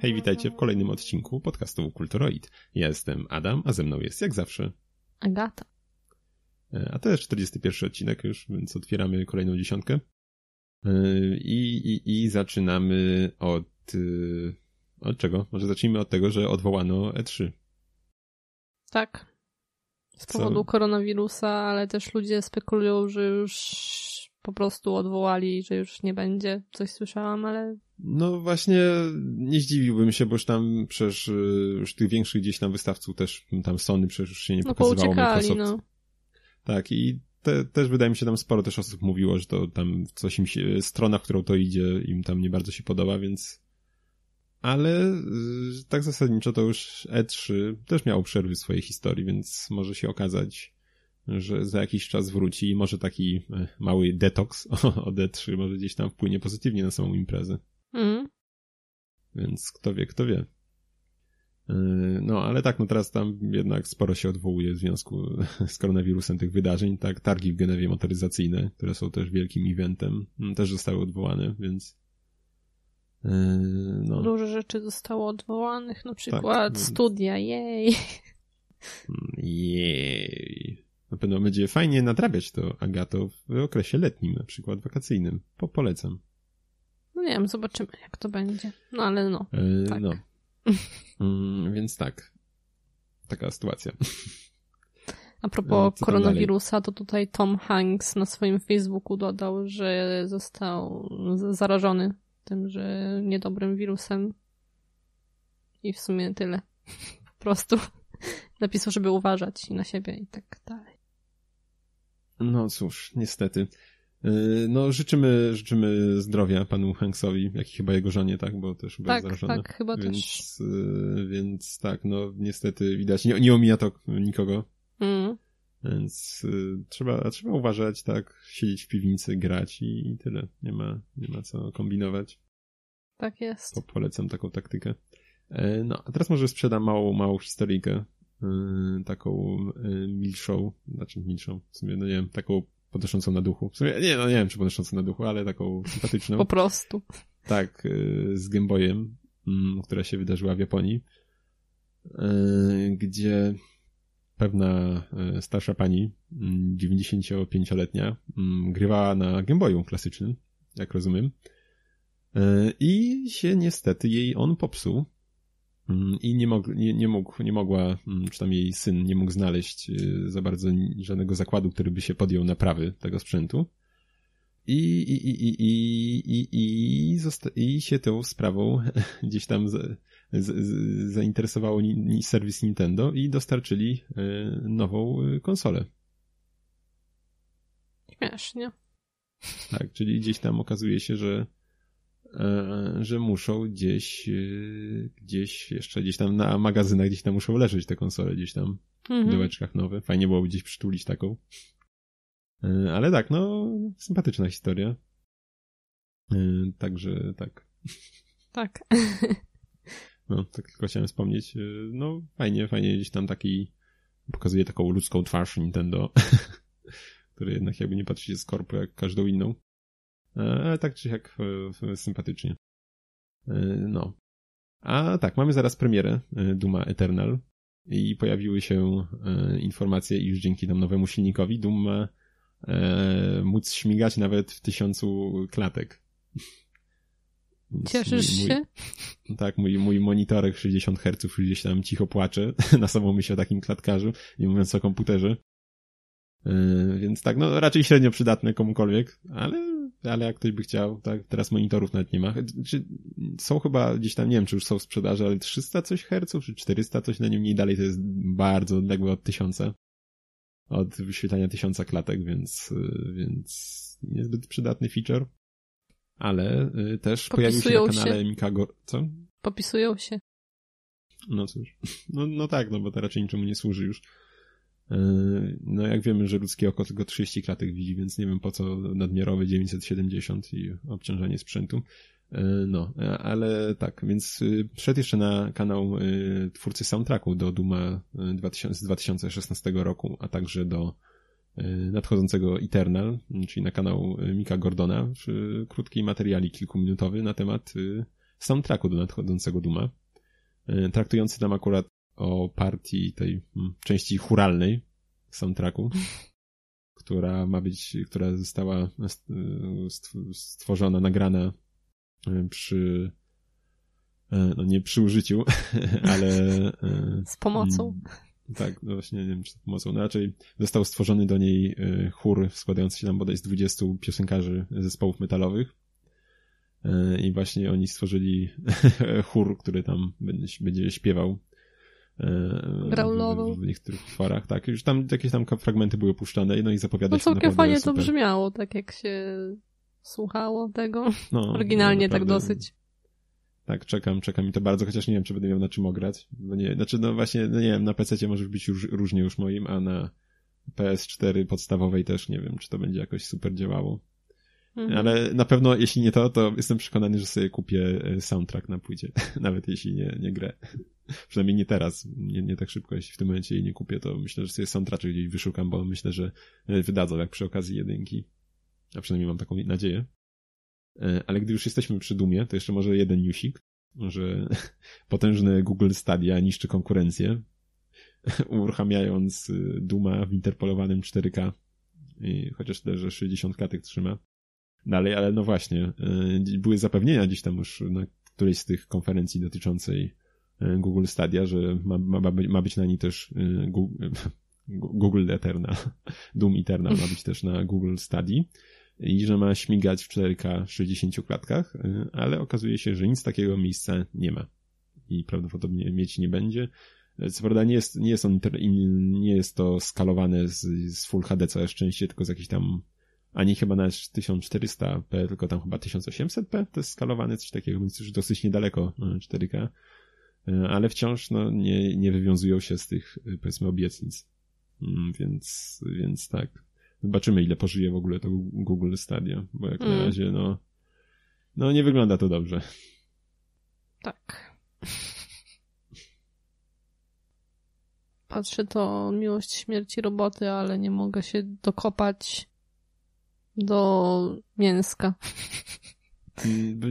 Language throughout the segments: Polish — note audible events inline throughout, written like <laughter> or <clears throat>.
Hej, witajcie w kolejnym odcinku podcastu Kulturoid. Ja jestem Adam, a ze mną jest jak zawsze Agata. E, a to jest 41 odcinek już, więc otwieramy kolejną dziesiątkę. E, I, i, i zaczynamy od... E, od czego? Może zacznijmy od tego, że odwołano E3. Tak. Z powodu Co? koronawirusa, ale też ludzie spekulują, że już po prostu odwołali, że już nie będzie. Coś słyszałam, ale... No właśnie nie zdziwiłbym się, bo już tam przecież już tych większych gdzieś tam wystawców też, tam Sony przecież już się nie no, pokazywało, Microsoft. No. Tak i te, też wydaje mi się tam sporo też osób mówiło, że to tam coś im się, strona, w którą to idzie im tam nie bardzo się podoba, więc ale y, tak zasadniczo to już E3 też miało przerwy w swojej historii, więc może się okazać, że za jakiś czas wróci i może taki e, mały detoks <laughs> od E3 może gdzieś tam wpłynie pozytywnie na samą imprezę. Mm. Więc kto wie, kto wie. E, no, ale tak, no teraz tam jednak sporo się odwołuje w związku <laughs> z koronawirusem tych wydarzeń, tak, targi w Genewie motoryzacyjne, które są też wielkim eventem, mm, też zostały odwołane, więc e, no. Dużo rzeczy zostało odwołanych, na przykład tak, studia, jej. Mm, jej. Na pewno będzie fajnie nadrabiać to Agato w okresie letnim, na przykład wakacyjnym. Po polecam. No nie wiem, zobaczymy jak to będzie. No ale no. E, tak. No. <laughs> Mm, więc tak. Taka sytuacja. A propos e, koronawirusa, to tutaj Tom Hanks na swoim Facebooku dodał, że został zarażony tym, że niedobrym wirusem. I w sumie tyle. <laughs> Po prostu napisał, żeby uważać i na siebie i tak dalej. No cóż, niestety. Y, no, życzymy, życzymy zdrowia panu Hanksowi, jak i chyba jego żonie, tak, bo też chyba tak, jest zarażony. Tak, chyba więc, też. Y, więc tak, no niestety widać, nie, nie omija to nikogo. Mm. Więc y, trzeba, trzeba uważać, tak, siedzieć w piwnicy, grać i, i tyle. Nie ma, nie ma co kombinować. Tak jest. To polecam taką taktykę. E, no, a teraz może sprzedam małą, małą historyjkę taką y, milszą, znaczy milszą, w sumie, no nie wiem, taką podnoszącą na duchu. W sumie, nie, no nie wiem, czy podnoszącą na duchu, ale taką sympatyczną. <laughs> po prostu. Tak, y, z Gameboyem, mm, która się wydarzyła w Japonii, gdzie pewna starsza pani, 95-letnia, mm, mm, grywała na Gameboyu klasycznym, jak rozumiem, i się niestety jej on popsuł i nie, mog, nie, nie, mógł, nie mogła, mm, czy tam jej syn nie mógł znaleźć y, za bardzo żadnego zakładu, który by się podjął naprawy tego sprzętu. I, i, i, i, i, i, i, zosta- i się tą sprawą <laughs> gdzieś tam z, z, z, zainteresowało ni, serwis Nintendo i dostarczyli y, nową y, konsolę. Śmiesznie. Tak, czyli gdzieś tam okazuje się, że że muszą gdzieś, e, gdzieś jeszcze gdzieś tam na magazynach gdzieś tam muszą leżeć te konsole gdzieś tam mhm. w dołeczkach nowe. Fajnie byłoby gdzieś przytulić taką. E, ale tak, no, sympatyczna historia. Także tak. Tak. <laughs> No, tak tylko chciałem wspomnieć. No, fajnie, fajnie gdzieś tam taki pokazuje taką ludzką twarz Nintendo, <laughs> który jednak jakby nie patrzy się z korpo jak każdą inną. E, ale tak czy jak e, sympatycznie. E, no. A tak, mamy zaraz premierę Duma Eternal i pojawiły się informacje, iż dzięki tam nowemu silnikowi Doom ma móc śmigać nawet w tysiącu klatek. Cieszysz mój, się? Tak, mój, mój monitorek 60 Hz gdzieś tam cicho płacze <laughs> na samą myśl o takim klatkarzu, nie mówiąc o komputerze. Więc tak, no raczej średnio przydatne komukolwiek, ale ale jak ktoś by chciał, tak, teraz monitorów nawet nie ma. Czy są chyba gdzieś tam, nie wiem, czy już są w sprzedaży, ale 300 coś herców, czy 400 coś na nim mniej dalej to jest bardzo odległe od tysiąca. Od wyświetlania tysiąca klatek, więc, więc niezbyt przydatny feature. Ale y, też Popisują pojawił się na kanale się. Mikago... Co? Popisują się. No cóż. <laughs> No, no tak, no bo to raczej niczemu nie służy już. E, no jak wiemy, że ludzkie oko tylko 30 klatek widzi, więc nie wiem po co nadmiarowy 970 i obciążanie sprzętu. E, no, ale tak, więc wszedł jeszcze na kanał twórcy soundtracku do Duma 2000, z 2016 roku, a także do nadchodzącego Eternal, czyli na kanał Mika Gordona, krótki materialik kilkuminutowy na temat soundtracku do nadchodzącego Duma, e, traktujący tam akurat o partii tej hmm, części churalnej soundtracku, <laughs> która ma być, która została e, stworzona, nagrana e, przy no nie przy użyciu, <laughs> ale z pomocą. Tak, no właśnie nie wiem, czy z pomocą. No raczej został stworzony do niej chór składający się tam bodaj z 20 piosenkarzy zespołów metalowych E, i właśnie oni stworzyli <laughs> chór, który tam będzie, będzie śpiewał. E, Graulował. W, w niektórych utworach, tak. Już tam jakieś tam fragmenty były puszczane, no i zapowiada no, się całkiem fajnie super. to brzmiało, tak jak się słuchało tego. No, Oryginalnie no, tak dosyć. Tak, czekam, czekam i to bardzo, chociaż nie wiem, czy będę miał na czym ograć. Bo nie, znaczy, no właśnie, no nie wiem, na PC może być już różnie już moim, a na PS4 podstawowej też nie wiem, czy to będzie jakoś super działało. Mhm. Ale na pewno, jeśli nie to, to jestem przekonany, że sobie kupię e, soundtrack na płycie. <laughs> Nawet jeśli nie, nie grę. <laughs> Przynajmniej nie teraz, nie, nie tak szybko. Jeśli w tym momencie jej nie kupię, to myślę, że sobie soundtrack gdzieś wyszukam, bo myślę, że e, wydadzą jak przy okazji jedynki. A przynajmniej mam taką nadzieję. E, ale gdy już jesteśmy przy Dumie, to jeszcze może jeden newsik, że <laughs> potężne Google Stadia niszczy konkurencję, uruchamiając Duma w interpolowanym 4K. I chociaż też, że 60 klatek trzyma dalej, ale no właśnie, y, były zapewnienia gdzieś tam już na którejś z tych konferencji dotyczącej y, Google Stadia, że ma, ma, ma być na niej też y, Google, Google Eternal, <laughs> Doom Eternal ma być też na Google Stadia i że ma śmigać w 4K 60 klatkach, ale okazuje się, że nic takiego miejsca nie ma i prawdopodobnie mieć nie będzie. Co prawda nie jest, nie jest, on, nie jest to skalowane z, z Full HD całe szczęście, tylko z jakichś tam ani chyba na 1400p, tylko tam chyba 1800p to jest skalowane, coś takiego, więc już dosyć niedaleko 4K, e, e, ale wciąż no, nie, nie wywiązują się z tych, e, powiedzmy, obietnic. Mm, więc, więc tak. Zobaczymy, ile pożyje w ogóle to Google Stadia, bo jak mm. na razie, no, no nie wygląda to dobrze. Tak. Patrzę to miłość śmierci roboty, ale nie mogę się dokopać do mięska.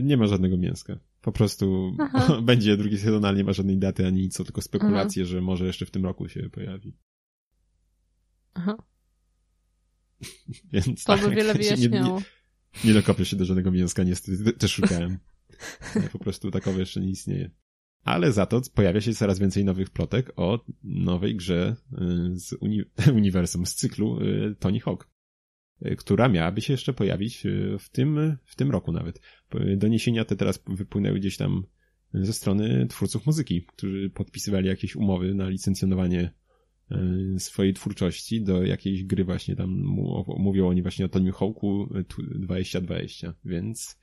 Nie ma żadnego mięska. Po prostu Aha. <laughs> będzie drugi sezon, ale nie ma żadnej daty ani nic, tylko spekulacje, Aha. że może jeszcze w tym roku się pojawi. Aha. <laughs> Więc to tak, by wiele <laughs> wyjaśniało. Nie, nie, nie dokopię się do żadnego mięska, niestety. Też szukałem. po prostu takowe jeszcze nie istnieje. Ale za to pojawia się coraz więcej nowych plotek o nowej grze y, z uni uniwersum, z cyklu y, Tony Hawk. E, która miałaby się jeszcze pojawić e, w tym, w tym roku nawet. Doniesienia te teraz wypłynęły gdzieś tam ze strony twórców muzyki, którzy podpisywali jakieś umowy na licencjonowanie e, swojej twórczości do jakiejś gry właśnie tam mówią oni właśnie o Tony Hawku 2020, więc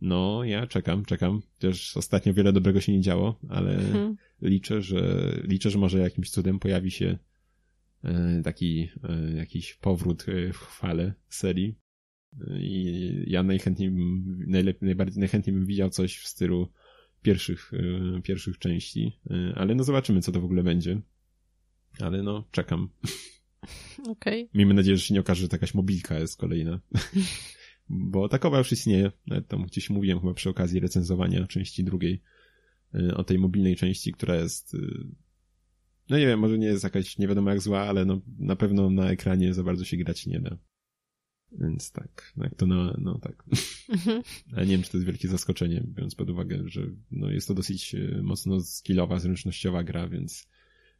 no ja czekam, czekam. Też ostatnio wiele dobrego się nie działo, ale hmm. liczę, że liczę, że może jakimś cudem pojawi się taki e, jakiś powrót e, w chwale serii. I ja najchętniej bym, najlepiej, najbardziej najchętniej bym widział coś w stylu pierwszych, pierwszych części, ale no zobaczymy, co to w ogóle będzie. Ale no, czekam. <laughs> Okej. Okay. Miejmy nadzieję, że się nie okaże, że to jakaś mobilka jest kolejna. <laughs> Bo takowa już istnieje. Nawet tam gdzieś mówiłem chyba przy okazji recenzowania części drugiej o tej mobilnej części, która jest no nie wiem, może nie jest jakaś nie wiadomo jak zła, ale no na pewno na ekranie za bardzo się grać nie da. Więc tak, jak to no, no tak. Mhm. <laughs> Ale nie wiem, czy to jest wielkie zaskoczenie, biorąc pod uwagę, że no jest to dosyć e, mocno skillowa, zręcznościowa gra, więc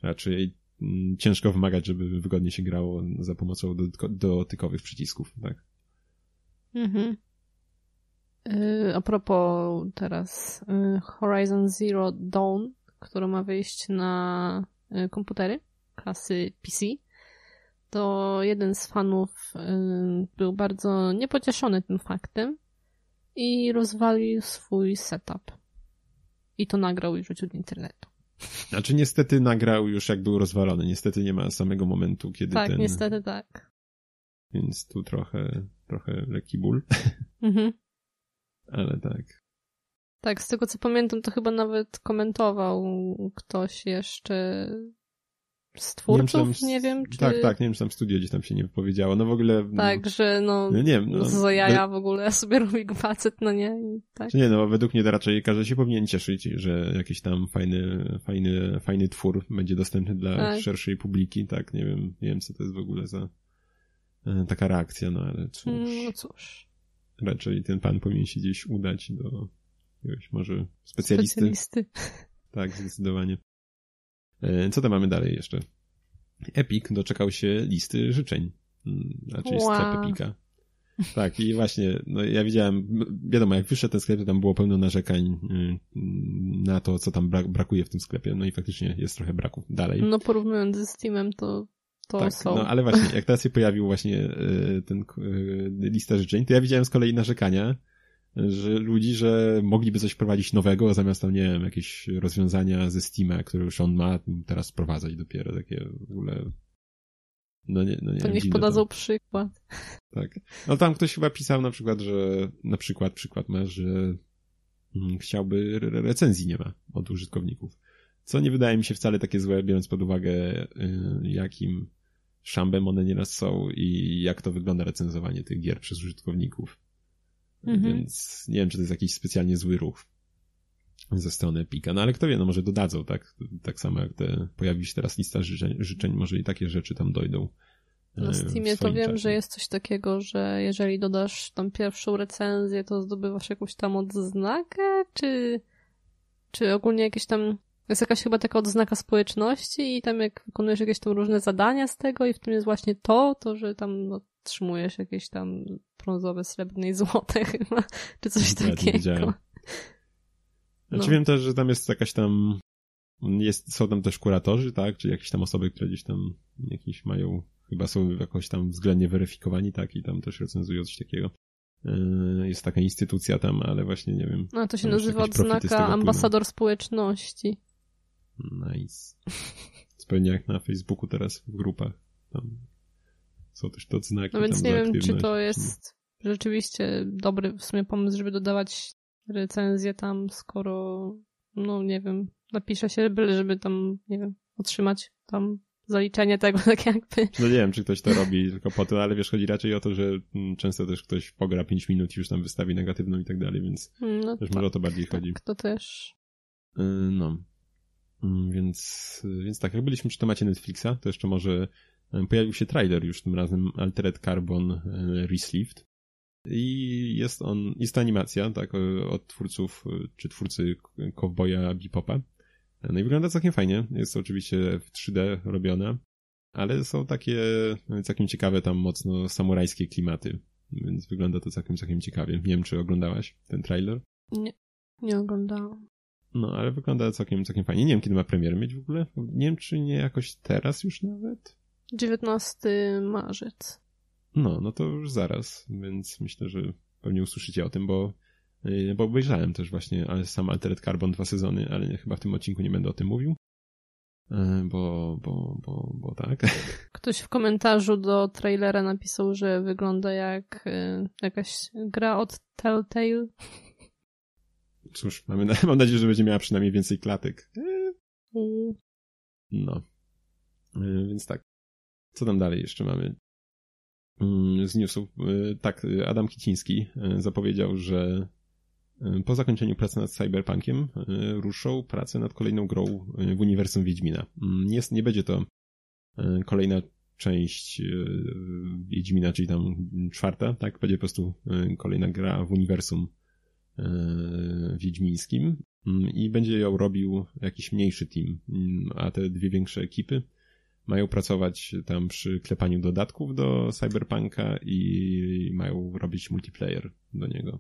raczej mm, ciężko wymagać, żeby wygodnie się grało za pomocą dotykowych przycisków, tak? Mhm. Yy, a propos teraz yy, Horizon Zero Dawn, które ma wyjść na komputery klasy PC, to jeden z fanów y, był bardzo niepocieszony tym faktem i rozwalił swój setup. I to nagrał i rzucił do internetu. Znaczy niestety nagrał już jak był rozwalony. Niestety nie ma samego momentu, kiedy tak, ten... Tak, niestety tak. Więc tu trochę, trochę lekki ból. Mhm. <laughs> Ale tak. Tak, z tego co pamiętam, to chyba nawet komentował ktoś jeszcze z twórców, nie wiem, nie wiem, czy... Tak, tak, nie wiem, czy tam studio gdzieś tam się nie wypowiedziało, no w ogóle... Tak, że no, no nie wiem, no, co jaja w ogóle <laughs> sobie robi facet, no nie, I tak. Nie, no według mnie to raczej każdy się powinien cieszyć, że jakiś tam fajny, fajny, fajny twór będzie dostępny dla tak. szerszej publiki, tak, nie wiem, nie wiem, co to jest w ogóle za e, taka reakcja, no ale cóż. Mm, no cóż. Raczej ten pan powinien się gdzieś udać do jakiegoś może specjalisty. Specjalisty. Tak, zdecydowanie. E, co tam mamy dalej jeszcze? Epic doczekał się listy życzeń. Znaczy wow. sklep Epica. Tak, i właśnie, no ja widziałem, wiadomo, jak wyszedł ten sklep, to tam było pełno narzekań mm, na to, co tam brakuje w tym sklepie, no i faktycznie jest trochę braków dalej. No porównując ze Steamem, to to tak, są. No ale właśnie, jak teraz się pojawił właśnie e, ten e, lista życzeń, to ja widziałem z kolei narzekania, że ludzi, że mogliby coś wprowadzić nowego, zamiast tam, nie wiem, jakieś rozwiązania ze Steama, które już on ma, teraz wprowadzać dopiero takie w ogóle... No nie, no nie to niech podadzą przykład. Tak. No tam ktoś chyba pisał na przykład, że na przykład, przykład masz, że mm, chciałby recenzji nie ma od użytkowników. Co nie wydaje mi się wcale takie złe, biorąc pod uwagę, y, jakim szambem one nieraz są i jak to wygląda recenzowanie tych gier przez użytkowników. Mhm. Więc nie wiem, czy to jest jakiś specjalnie zły ruch ze strony Epika. No ale kto wie, no może dodadzą, tak? Tak samo jak te, pojawi się teraz lista życzeń, życzeń może i takie rzeczy tam dojdą. Na e, Steamie to wiem, czasie. że jest coś takiego, że jeżeli dodasz tam pierwszą recenzję, to zdobywasz jakąś tam odznakę, czy, czy ogólnie jakieś tam jest jakaś chyba taka odznaka społeczności i tam jak wykonujesz jakieś tam różne zadania z tego i w tym jest właśnie to, to że tam no, otrzymujesz jakieś tam brązowe, srebrne i złote <laughs> chyba, czy coś ja takiego. Znaczy no. wiem też, że tam jest jakaś tam jest, są tam też kuratorzy, tak, czy jakieś tam osoby, które gdzieś tam jakieś mają, chyba są jakoś tam względnie weryfikowani, tak, i tam też recenzują coś takiego. Yy, jest taka instytucja tam, ale właśnie nie wiem. No to się nazywa odznaka ambasador płyną. społeczności. Nice. Zupełnie jak na Facebooku teraz w grupach. Tam są też te odznaki. No więc nie wiem, czy to jest rzeczywiście dobry w sumie pomysł, żeby dodawać recenzję tam, skoro, no nie wiem, napisze się, byle żeby tam, nie wiem, otrzymać tam zaliczenie tego, <laughs> tak jakby. No nie wiem, czy ktoś to robi tylko po to, ale wiesz, chodzi raczej o to, że mm, często też ktoś pogra 5 minut i już tam wystawi negatywną i tak dalej, więc no też tak, może o to bardziej tak, chodzi. to też. Y, no. Mm, więc, więc tak, jak byliśmy przy temacie Netflixa, to jeszcze może y, pojawił się trailer już tym razem Altered Carbon y, Resleeved. I jest on, jest animacja, tak, od twórców, czy twórcy Cowboya Bepopa. No i wygląda całkiem fajnie. Jest oczywiście w 3D robione, ale są takie całkiem ciekawe tam mocno samurajskie klimaty, więc wygląda to całkiem, całkiem ciekawie. Nie wiem, czy oglądałaś ten trailer? Nie, nie oglądałam. No, ale wygląda całkiem, całkiem fajnie. Nie wiem, kiedy ma premierę mieć w ogóle. Nie wiem, czy nie jakoś teraz już nawet. 19 marzec. No, no to już zaraz, więc myślę, że pewnie usłyszycie o tym, bo, y, bo obejrzałem też właśnie sam Altered Carbon dwa sezony, ale chyba w tym odcinku nie będę o tym mówił. Y, bo, bo, bo, bo tak. <laughs> Ktoś w komentarzu do trailera napisał, że wygląda jak y, jakaś gra od Telltale. <laughs> Cóż, mamy, mam nadzieję, że będzie miała przynajmniej więcej klatek. Mm. No. Więc tak. Co tam dalej jeszcze mamy? Mm, z newsów. E, tak, Adam Kiciński e, zapowiedział, że po zakończeniu pracy nad Cyberpunkiem ruszą pracę nad kolejną grą w uniwersum Wiedźmina. Mm, nie, nie będzie to kolejna część Wiedźmina, czyli tam czwarta, tak? Będzie po prostu kolejna gra w uniwersum wiedźmińskim mm, i będzie ją robił jakiś mniejszy team, a te dwie większe ekipy mają pracować tam przy klepaniu dodatków do Cyberpunka i mają robić multiplayer do niego.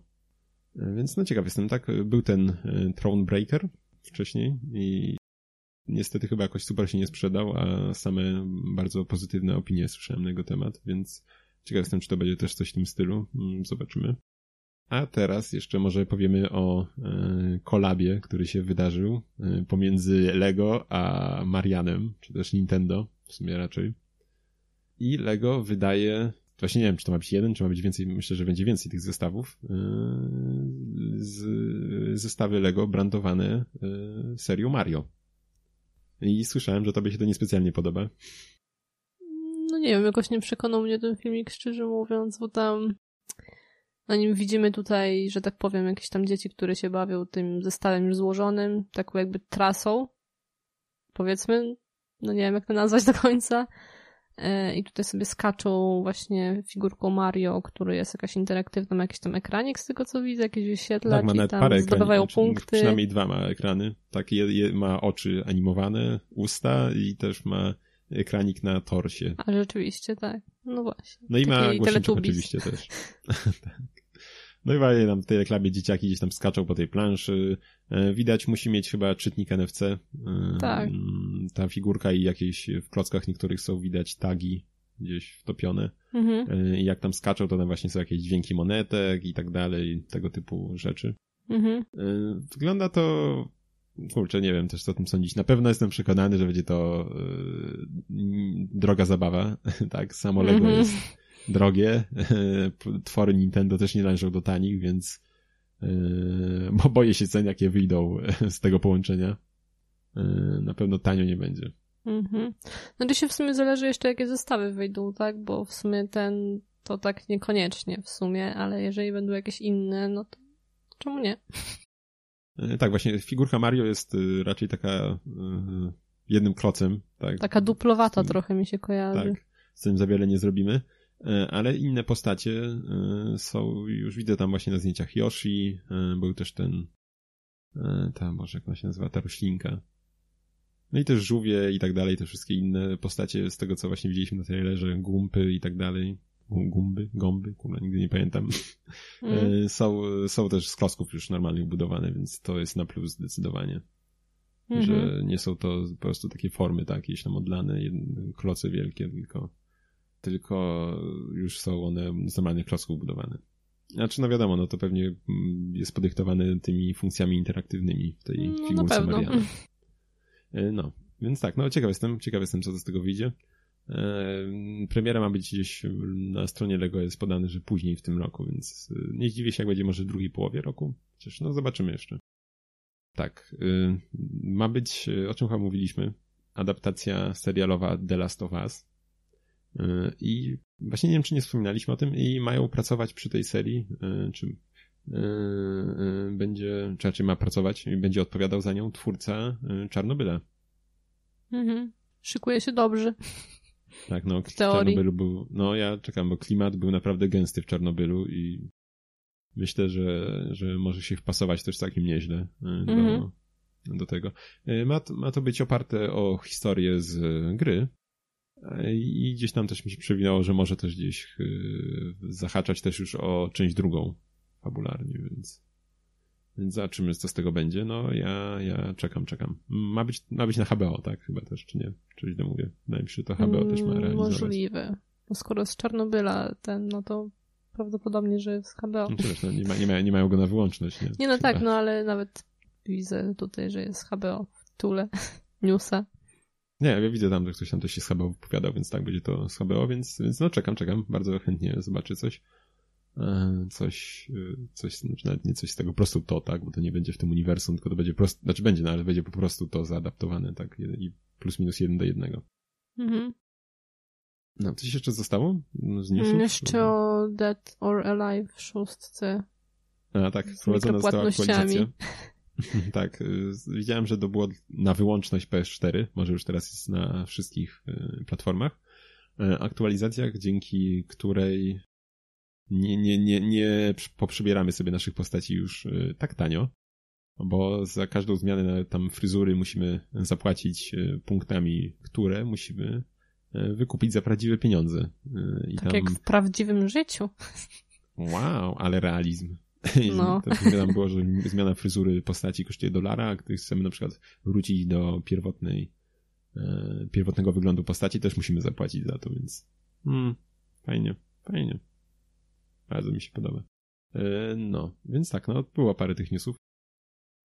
Więc no ciekaw jestem, tak? Był ten e, Thronebreaker wcześniej i niestety chyba jakoś super się nie sprzedał, a same bardzo pozytywne opinie słyszałem na jego temat, więc ciekaw jestem, czy to będzie też coś w tym stylu. Mm, zobaczymy. A teraz jeszcze może powiemy o e, kolabie, który się wydarzył e, pomiędzy Lego a Marianem, czy też Nintendo w sumie raczej. I Lego wydaje, właśnie nie wiem, czy to ma być jeden, czy ma być więcej, myślę, że będzie więcej tych zestawów, e, z, zestawy Lego brandowane serią Mario. I słyszałem, że tobie się to niespecjalnie podoba. No nie wiem, jakoś nie przekonał mnie ten filmik, szczerze mówiąc, bo tam na nim widzimy tutaj, że tak powiem, jakieś tam dzieci, które się bawią tym zestawem już złożonym, taką jakby trasą, powiedzmy, no nie wiem jak to nazwać do końca. E, I tutaj sobie skaczą właśnie figurką Mario, który jest jakaś interaktywna, ma jakiś tam ekranik z tego co widzę, jakieś wyświetlacz tak, ma nawet i tam parę zdobywają punkty. Przynajmniej dwa ma ekrany. Tak, je, je, ma oczy animowane, usta i też ma ekranik na torsie. A rzeczywiście, tak. No właśnie. No i ma głośniczek oczywiście też. tak. <laughs> No i właśnie tam w tej reklamie dzieciaki gdzieś tam skaczą po tej planszy. E, widać, musi mieć chyba czytnik NFC. E, tak. Ta figurka i jakieś w klockach niektórych są widać tagi gdzieś wtopione. Mhm. E, I jak tam skaczą, to tam właśnie są jakieś dźwięki monetek i tak dalej, tego typu rzeczy. Mhm. Wygląda to kurczę, nie wiem też co o tym sądzić. Na pewno jestem przekonany, że będzie to yy, droga zabawa, <laughs> tak? Samo Lego mm -hmm. jest drogie. Twory Nintendo też nie należą do tanich, więc yy, bo boję się cen, jakie wyjdą z tego połączenia. Yy, na pewno tanio nie będzie. Mhm. No to się w sumie zależy jeszcze, jakie zestawy wyjdą, tak? Bo w sumie ten to tak niekoniecznie w sumie, ale jeżeli będą jakieś inne, no to czemu nie? E, tak, właśnie figurka Mario jest y, raczej taka y, jednym klocem. Tak? Taka duplowata tym, trochę mi się kojarzy. Tak, z tym za wiele nie zrobimy. Ale inne postacie y, są, już widzę tam właśnie na zdjęciach Yoshi, był też ten, ta, może jak ona się nazywa, ta roślinka. No i też żółwie i tak dalej, te wszystkie inne postacie z tego, co właśnie widzieliśmy na trailerze, gumpy i tak dalej gumby, gąby, kurwa, nigdy nie pamiętam, mm. są, są też z klocków już normalnie budowane, więc to jest na plus zdecydowanie. Mm -hmm. Że nie są to po prostu takie formy, tak, jakieś tam odlane, kloce wielkie, tylko, tylko już są one z normalnych klocków budowane. Znaczy, no wiadomo, no to pewnie jest podyktowane tymi funkcjami interaktywnymi w tej no, figurce Mariana. <laughs> E, no, więc tak, no ciekaw jestem, ciekaw jestem, co z tego wyjdzie. Premiera ma być gdzieś na stronie Lego jest podane, że później w tym roku, więc y, nie zdziwię się, jak będzie może w drugiej połowie roku. Chociaż no zobaczymy jeszcze. Tak, ma być, o czym chyba mówiliśmy, adaptacja serialowa The Last of Us. I właśnie nie wiem, czy nie wspominaliśmy o tym i mają pracować przy tej serii, czy będzie, czy raczej ma pracować i będzie odpowiadał za nią twórca Czarnobyla. Mhm. Szykuje się dobrze. <laughs> Tak, no, w Czarnobylu był, no ja czekam, bo klimat był naprawdę gęsty w Czarnobylu i myślę, że, że może się wpasować też całkiem nieźle do, -hmm. do tego. Ma, ma to być oparte o historię z gry i gdzieś tam też mi się przewinęło, że może też gdzieś zahaczać też już o część drugą fabularnie, więc więc zobaczymy, co z tego będzie. No, ja, ja czekam, czekam. Ma być, ma być na HBO, tak? Chyba też, czy nie? Czy źle mówię? Wydaje mi się, że to HBO mm, też ma realizować. Możliwe. No skoro z Czarnobyla ten, no to prawdopodobnie, że z HBO. No, no, nie, ma, nie, ma, nie mają go na wyłączność, nie? Nie, no tak, no ale nawet widzę tutaj, że jest HBO w tule <laughs> newsa. Nie, ja widzę tam, że ktoś tam też się z HBO wypowiadał, więc tak będzie to z HBO, więc, więc no czekam, czekam. Bardzo chętnie zobaczę coś. E, coś, e, coś, znaczy nawet nie coś z tego, po prostu to, tak, bo to nie będzie w tym uniwersum, tylko to będzie prosto, znaczy będzie, no ale będzie po prostu to zaadaptowane, tak, i plus minus jeden do jednego. Mhm. No, coś jeszcze zostało z newsów? Jeszcze o Dead or Alive w szóstce. A, tak, wprowadzona została aktualizacja. <laughs> tak, e, widziałem, że to było na wyłączność PS4, może już teraz jest na wszystkich platformach. Aktualizacja, dzięki której nie, nie, nie, nie poprzybieramy sobie naszych postaci już y, tak tanio, bo za każdą zmianę tam fryzury musimy zapłacić y, punktami, które musimy y, wykupić za prawdziwe pieniądze. I tak tam... jak w prawdziwym życiu. Wow, ale realizm. <laughs> No. To tam było, że zmiana fryzury postaci kosztuje dolara, a gdy chcemy na przykład wrócić do pierwotnej, pierwotnego wyglądu postaci, też musimy zapłacić za to, więc hmm, fajnie, fajnie. Bardzo mi się podoba. E, no, więc tak, no, było parę tych newsów.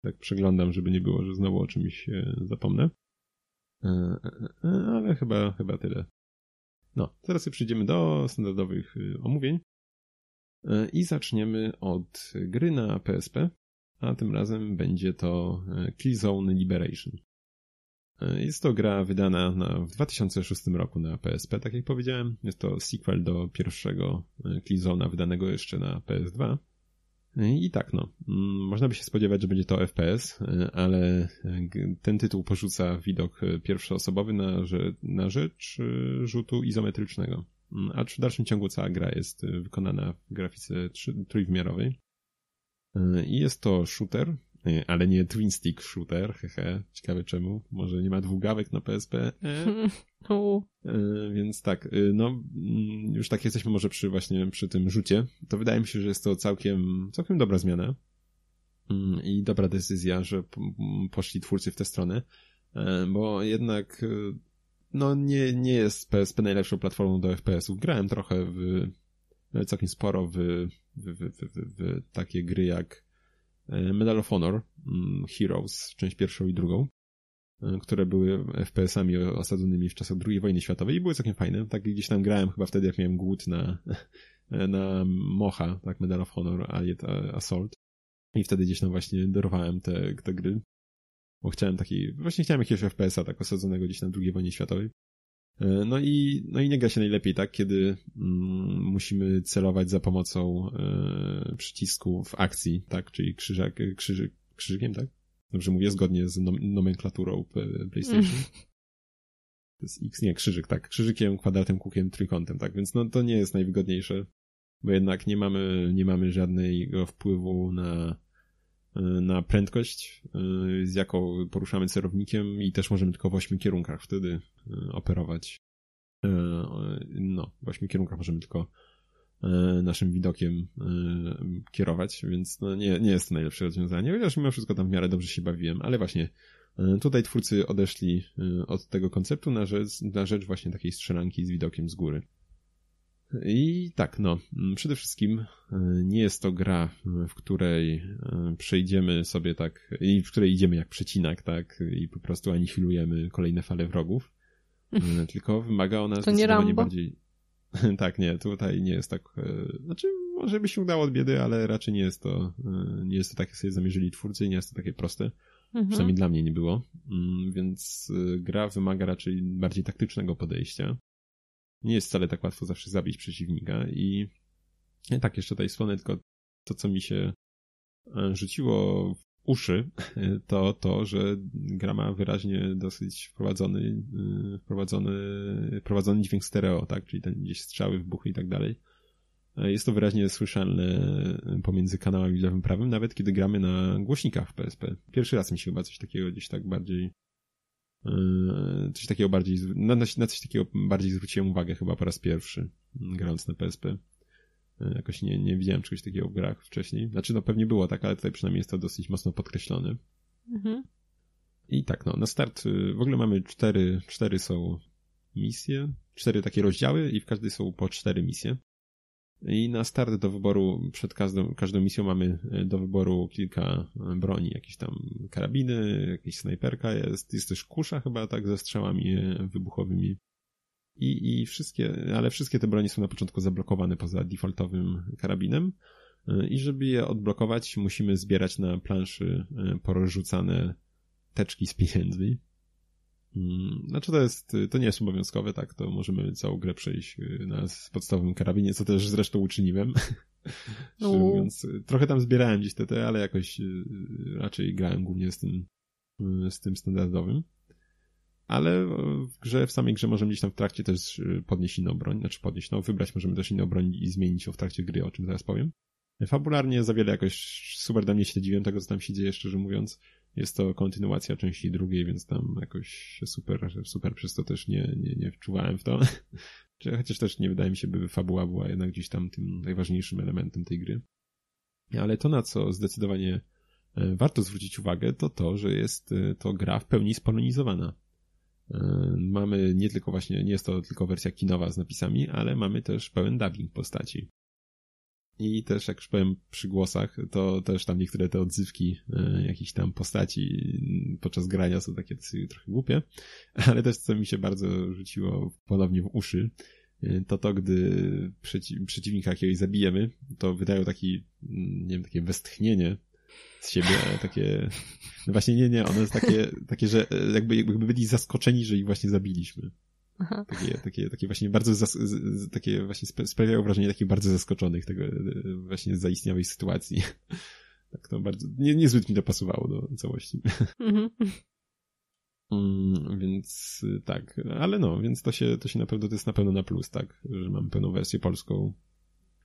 Tak przeglądam, żeby nie było, że znowu o czymś zapomnę. E, e, ale chyba, chyba tyle. No, teraz przejdziemy do standardowych omówień. I zaczniemy od gry na PSP, a tym razem będzie to Killzone Liberation. Jest to gra wydana na, w 2006 roku na PSP, tak jak powiedziałem. Jest to sequel do pierwszego Killzone'a wydanego jeszcze na PS2. I tak, no. Mm, można by się spodziewać, że będzie to FPS, ale ten tytuł porzuca widok pierwszoosobowy na, na rzecz rzutu izometrycznego. Mm, a w dalszym ciągu cała gra jest wykonana w grafice trójwymiarowej. I jest to shooter, ale nie twin stick shooter, hehe, ciekawe czemu, może nie ma dwugawek na PSP. E? <laughs> E, więc tak, y, no mm, już tak jesteśmy może przy właśnie przy tym rzucie, to wydaje mi się, że jest to całkiem, całkiem dobra zmiana mm, i dobra decyzja, że poszli twórcy w tę stronę, e, bo jednak no nie, nie jest PSP najlepszą platformą do FPS-ów. Grałem trochę w, całkiem sporo w, w, w, w, w takie gry jak E, Medal of Honor mm, Heroes, część pierwszą i drugą, e, które były FPS-ami osadzonymi w czasach II wojny światowej i były całkiem fajne. Tak gdzieś tam grałem chyba wtedy, jak miałem głód na, <laughs> na Mocha, tak, Medal of Honor, Allied Assault. I wtedy gdzieś tam właśnie dorwałem te, te gry. Bo chciałem taki, właśnie chciałem jakiegoś FPS-a tak osadzonego gdzieś w II wojnie światowej. E, no i, no i nie gra się najlepiej, tak, kiedy mm, musimy celować za pomocą e, przycisku w akcji, tak, czyli krzyżak, krzyży, krzyżykiem, tak? Dobrze mówię, zgodnie z nom nomenklaturą PlayStation. To jest X, nie, krzyżyk, tak, krzyżykiem, kwadratem, kółkiem, trójkątem, tak, więc no to nie jest najwygodniejsze, bo jednak nie mamy, nie mamy żadnego wpływu na na prędkość, y, z jaką poruszamy celownikiem i też możemy tylko w ośmiu kierunkach wtedy y, operować. Y, no, w ośmiu kierunkach możemy tylko naszym widokiem kierować, więc no nie, nie jest to najlepsze rozwiązanie, chociaż mimo wszystko tam w miarę dobrze się bawiłem, ale właśnie tutaj twórcy odeszli od tego konceptu na rzecz, na rzecz właśnie takiej strzelanki z widokiem z góry. I tak, no, przede wszystkim e, nie jest to gra, w której e, przejdziemy sobie tak, i w której idziemy jak przecinak, tak, i po prostu anihilujemy kolejne fale wrogów, e, <laughs> tylko wymaga ona to zdecydowanie bardziej... <laughs> tak, nie, tutaj nie jest tak, znaczy może by się udało od biedy, ale raczej nie jest to, nie jest to tak, jak sobie zamierzyli twórcy i nie jest to takie proste. Mhm. Przynajmniej dla mnie nie było. Mm, więc gra wymaga raczej bardziej taktycznego podejścia nie jest wcale tak łatwo zawsze zabić przeciwnika i tak, jeszcze tutaj wspomnę tylko to, co mi się e, rzuciło w uszy, <laughs> to to, że gra ma wyraźnie dosyć wprowadzony, e, wprowadzony, wprowadzony dźwięk stereo, tak, czyli ten gdzieś strzały, wybuchy i tak dalej. E, jest to wyraźnie słyszalne pomiędzy kanałami lewym prawym, nawet kiedy gramy na głośnikach w PSP. Pierwszy raz mi się chyba coś takiego gdzieś tak bardziej coś takiego bardziej, na, na coś takiego bardziej zwróciłem uwagę chyba po raz pierwszy, grając na PSP. Yy, jakoś nie, nie widziałem czegoś takiego w grach wcześniej. Znaczy, no pewnie było tak, ale tutaj przynajmniej jest to dosyć mocno podkreślone. Mhm. I tak, no, na start yy, w ogóle mamy cztery, cztery są misje, cztery takie rozdziały i w każdej są po cztery misje. I na start do wyboru, przed każdą, każdą misją mamy e, do wyboru kilka e, broni, jakieś tam karabiny, jakieś snajperka, jest, jest też kusza chyba tak ze strzałami e, wybuchowymi. I, I wszystkie, ale wszystkie te broni są na początku zablokowane poza defaultowym karabinem. I żeby je odblokować, musimy zbierać na planszy porozrzucane teczki z pieniędzmi. Mm, znaczy to jest, to nie jest obowiązkowe, tak, to możemy całą grę przejść y, na podstawowym karabinie, co też zresztą uczyniłem. <laughs> No. mówiąc, trochę tam zbierałem gdzieś te, ale jakoś y, raczej grałem głównie z tym, y, z tym standardowym. Ale w grze, w samej grze możemy gdzieś tam w trakcie też podnieść inną broń, znaczy podnieść, no wybrać możemy też inną broń i zmienić ją w trakcie gry, o czym zaraz powiem. Fabularnie za wiele jakoś super dla mnie śledziłem tego, co tam się dzieje, szczerze mówiąc. Jest to kontynuacja części drugiej, więc tam jakoś super, super przez to też nie, nie, nie wczuwałem w to. <laughs> Chociaż też nie wydaje mi się, by fabuła była jednak gdzieś tam tym najważniejszym elementem tej gry. Ale to, na co zdecydowanie e, warto zwrócić uwagę, to to, że jest e, to gra w pełni spolonizowana. E, mamy nie tylko właśnie, nie jest to tylko wersja kinowa z napisami, ale mamy też pełen dubbing postaci. I też, jak już powiem przy głosach, to też tam niektóre te odzywki e, jakichś tam postaci podczas grania są takie trochę głupie, <laughs> ale też co mi się bardzo rzuciło ponownie w uszy, e, to to, gdy przeci przeciwnika jakiegoś zabijemy, to wydają taki, mm, nie wiem, takie westchnienie, z siebie takie, <laughs> no właśnie nie, nie, one jest takie, takie że jakby, jakby byli zaskoczeni, że ich właśnie zabiliśmy. Aha. Takie, takie, takie właśnie bardzo, zas, takie właśnie sprawiają wrażenie takich bardzo zaskoczonych tego właśnie zaistniałej sytuacji. <laughs> Tak to bardzo, nie, niezbyt mi to pasowało do całości. <laughs> Mhm. Mm, więc tak, ale no, więc to się, to się na pewno, to jest na pewno na plus, tak, że mam pełną wersję polską.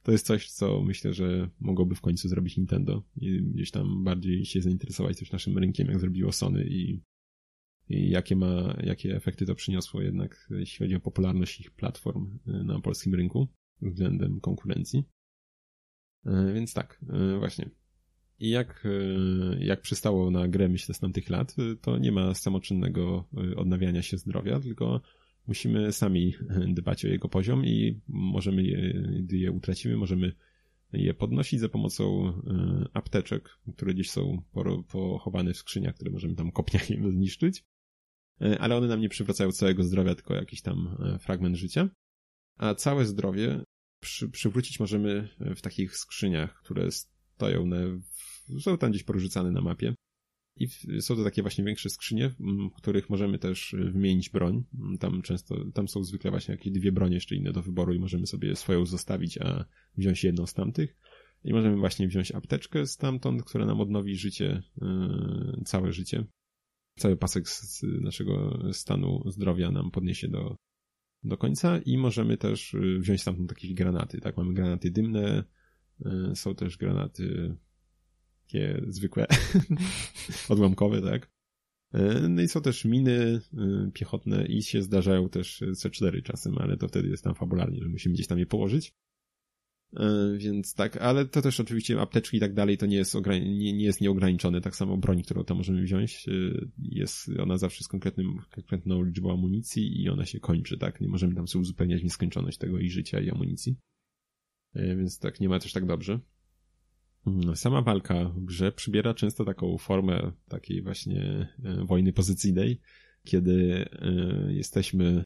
To jest coś, co myślę, że mogłoby w końcu zrobić Nintendo i gdzieś tam bardziej się zainteresować też naszym rynkiem, jak zrobiło Sony i, i jakie ma, jakie efekty to przyniosło jednak, jeśli chodzi o popularność ich platform y, na polskim rynku względem konkurencji. Y, więc tak, y, właśnie. I jak, jak przystało na grę, myślę, z tamtych lat, to nie ma samoczynnego odnawiania się zdrowia, tylko musimy sami dbać o jego poziom i możemy, je, gdy je utracimy, możemy je podnosić za pomocą apteczek, które gdzieś są pochowane w skrzyniach, które możemy tam kopniakiem zniszczyć. Ale one nam nie przywracają całego zdrowia, tylko jakiś tam fragment życia. A całe zdrowie przy, przywrócić możemy w takich skrzyniach, które stoją na, są tam gdzieś porzucane na mapie. I są to takie właśnie większe skrzynie, w których możemy też wymienić broń. Tam często, tam są zwykle właśnie jakieś dwie bronie jeszcze inne do wyboru i możemy sobie swoją zostawić, a wziąć jedną z tamtych. I możemy właśnie wziąć apteczkę stamtąd, która nam odnowi życie, całe życie. Cały pasek z naszego stanu zdrowia nam podniesie do, do końca i możemy też yy, wziąć stamtąd jakieś granaty, tak? Mamy granaty dymne, yy, są też granaty takie zwykłe, <laughs> odłamkowe, tak? E, no i są też miny piechotne i się zdarzają też C4 czasem, ale to wtedy jest tam fabularnie, że musimy gdzieś tam je położyć. E, więc tak, ale to też oczywiście apteczki i tak dalej to nie jest, nie, nie jest nieograniczone. Tak samo broń, którą tam możemy wziąć, jest ona zawsze z konkretnym, konkretną liczbą amunicji i ona się kończy, tak? Nie możemy tam sobie uzupełniać nieskończoność tego i życia i amunicji. Więc tak, nie ma też tak dobrze. Mm, sama walka w grze przybiera często taką formę takiej właśnie e, wojny pozycyjnej, kiedy e, jesteśmy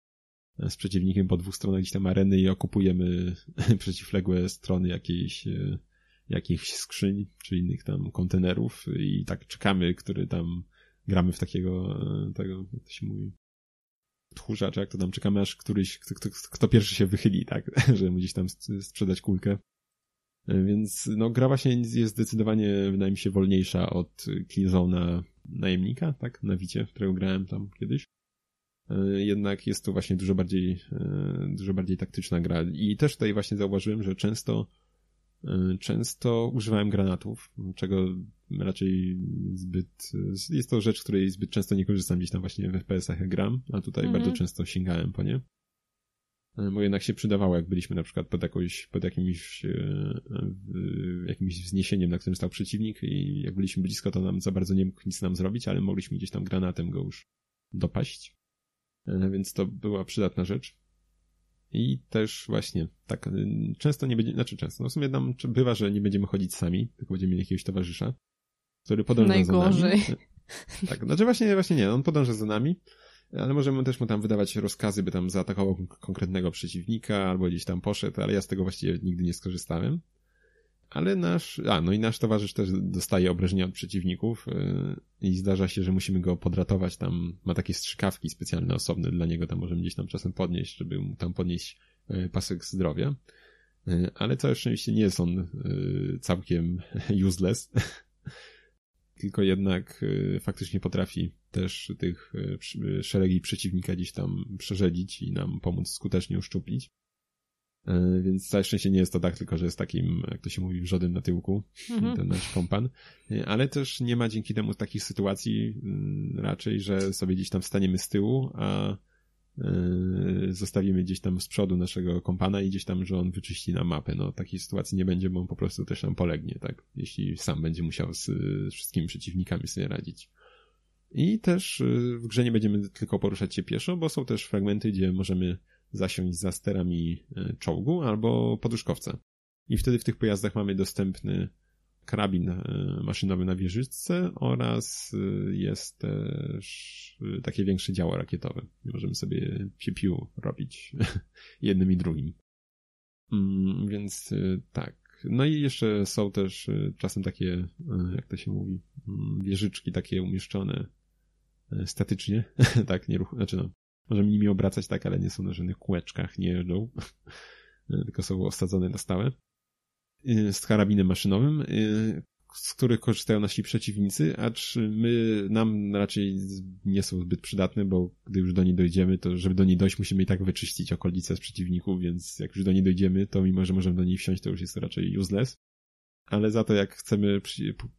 z przeciwnikiem po dwóch stronach gdzieś tam areny i okupujemy <laughs> przeciwległe strony jakiejś, e, jakichś skrzyń czy innych tam kontenerów i tak czekamy, który tam gramy w takiego, tego, jak to się mówi, tchórza, czy jak to tam czekamy, aż któryś, kto, kto, kto pierwszy się wychyli, tak, <laughs> że mu gdzieś tam sprzedać kulkę. Więc no, gra właśnie jest zdecydowanie, wydaje mi się, wolniejsza od Killzone'a najemnika, tak? Na Wicie, którego grałem tam kiedyś. E, jednak jest to właśnie dużo bardziej, e, dużo bardziej taktyczna gra. I też tutaj właśnie zauważyłem, że często, e, często używałem granatów, czego raczej zbyt, jest to rzecz, której zbyt często nie korzystam gdzieś tam właśnie w FPS-ach jak gram, a tutaj mhm. bardzo często sięgałem po nie. Bo jednak się przydawało, jak byliśmy na przykład pod, jakąś, pod jakimś, jakimś wzniesieniem, na którym stał przeciwnik i jak byliśmy blisko, to nam za bardzo nie mógł nic nam zrobić, ale mogliśmy gdzieś tam granatem go już dopaść. E, więc to była przydatna rzecz. I też właśnie, tak, często nie będzie, znaczy często, no w sumie nam bywa, że nie będziemy chodzić sami, tylko będziemy mieli jakiegoś towarzysza, który podąża Najgorzej. za nami. Tak, znaczy właśnie, właśnie nie, on podąża za nami, ale możemy też mu tam wydawać rozkazy, by tam zaatakował konkretnego przeciwnika, albo gdzieś tam poszedł, ale ja z tego właściwie nigdy nie skorzystałem. Ale nasz, a no i nasz towarzysz też dostaje obrażenia od przeciwników yy, i zdarza się, że musimy go podratować, tam ma takie strzykawki specjalne, osobne dla niego, tam możemy gdzieś tam czasem podnieść, żeby mu tam podnieść yy, pasek zdrowia. Yy, ale całe szczęście nie jest on całkiem <laughs> useless, <laughs> tylko jednak y, faktycznie potrafi też tych y, szeregi przeciwnika gdzieś tam przerzedzić i nam pomóc skutecznie uszczuplić. Y, więc całe szczęście nie jest to tak, tylko że jest takim, jak to się mówi, wrzodem na tyłku, mhm. ten nasz kompan. Ale też nie ma dzięki temu takich sytuacji raczej, że sobie gdzieś tam staniemy z tyłu, a Yy, zostawimy gdzieś tam z przodu naszego kompana i gdzieś tam, że on wyczyści na mapę. No takiej sytuacji nie będzie, bo on po prostu też nam polegnie, tak? Jeśli sam będzie musiał z, wszystkimi przeciwnikami sobie radzić. I też w grze nie będziemy tylko poruszać się pieszo, bo są też fragmenty, gdzie możemy zasiąść za sterami yy, czołgu albo poduszkowca. I wtedy w tych pojazdach mamy dostępny karabin e, maszynowy na wieżyczce oraz e, jest też e, takie większe działo rakietowe. Możemy sobie piu robić <laughs> jednym i drugim. Mm, więc tak. No i jeszcze są też czasem takie, jak to się mówi, mm, wieżyczki takie umieszczone statycznie, <laughs> tak, nie ruch, znaczy no, możemy nimi obracać tak, ale nie są na żadnych kółeczkach, nie jeżdżą, <laughs> tylko są osadzone na stałe. Z karabinem maszynowym, z których korzystają nasi przeciwnicy, acz my, nam raczej nie są zbyt przydatne, bo gdy już do niej dojdziemy, to żeby do niej dojść, musimy i tak wyczyścić okolice z przeciwników, więc jak już do niej dojdziemy, to mimo, że możemy do niej wsiąść, to już jest raczej useless. Ale za to jak chcemy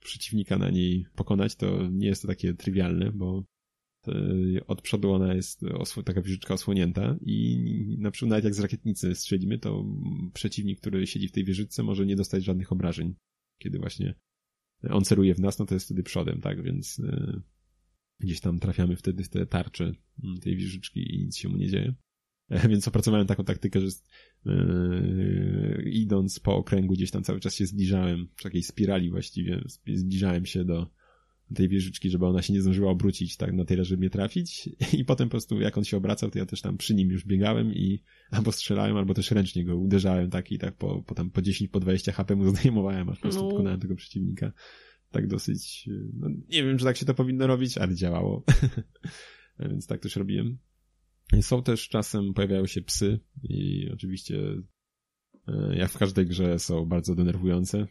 przeciwnika na niej pokonać, to nie jest to takie trywialne, bo od przodu ona jest taka wieżyczka osłonięta i na przykład nawet jak z rakietnicy strzelimy, to przeciwnik, który siedzi w tej wieżyczce może nie dostać żadnych obrażeń, kiedy właśnie on celuje w nas, no to jest wtedy przodem, tak, więc y, gdzieś tam trafiamy wtedy w te tarcze mm, tej wieżyczki i nic się mu nie dzieje. <laughs> Więc opracowałem taką taktykę, że yy, idąc po okręgu gdzieś tam cały czas się zbliżałem, w takiej spirali właściwie, zbliżałem się do tej wieżyczki, żeby ona się nie zdążyła obrócić tak na tyle, żeby mnie trafić i potem po prostu jak on się obracał, to ja też tam przy nim już biegałem i albo strzelałem, albo też ręcznie go uderzałem tak i tak po, po tam po 10, po 20 HP mu <laughs> zdejmowałem, aż po prostu no. pokonałem tego przeciwnika. Tak dosyć, no, nie wiem, czy tak się to powinno robić, ale działało. <laughs> Więc tak też robiłem. Są też czasem pojawiają się psy i oczywiście e, jak w każdej grze są bardzo denerwujące.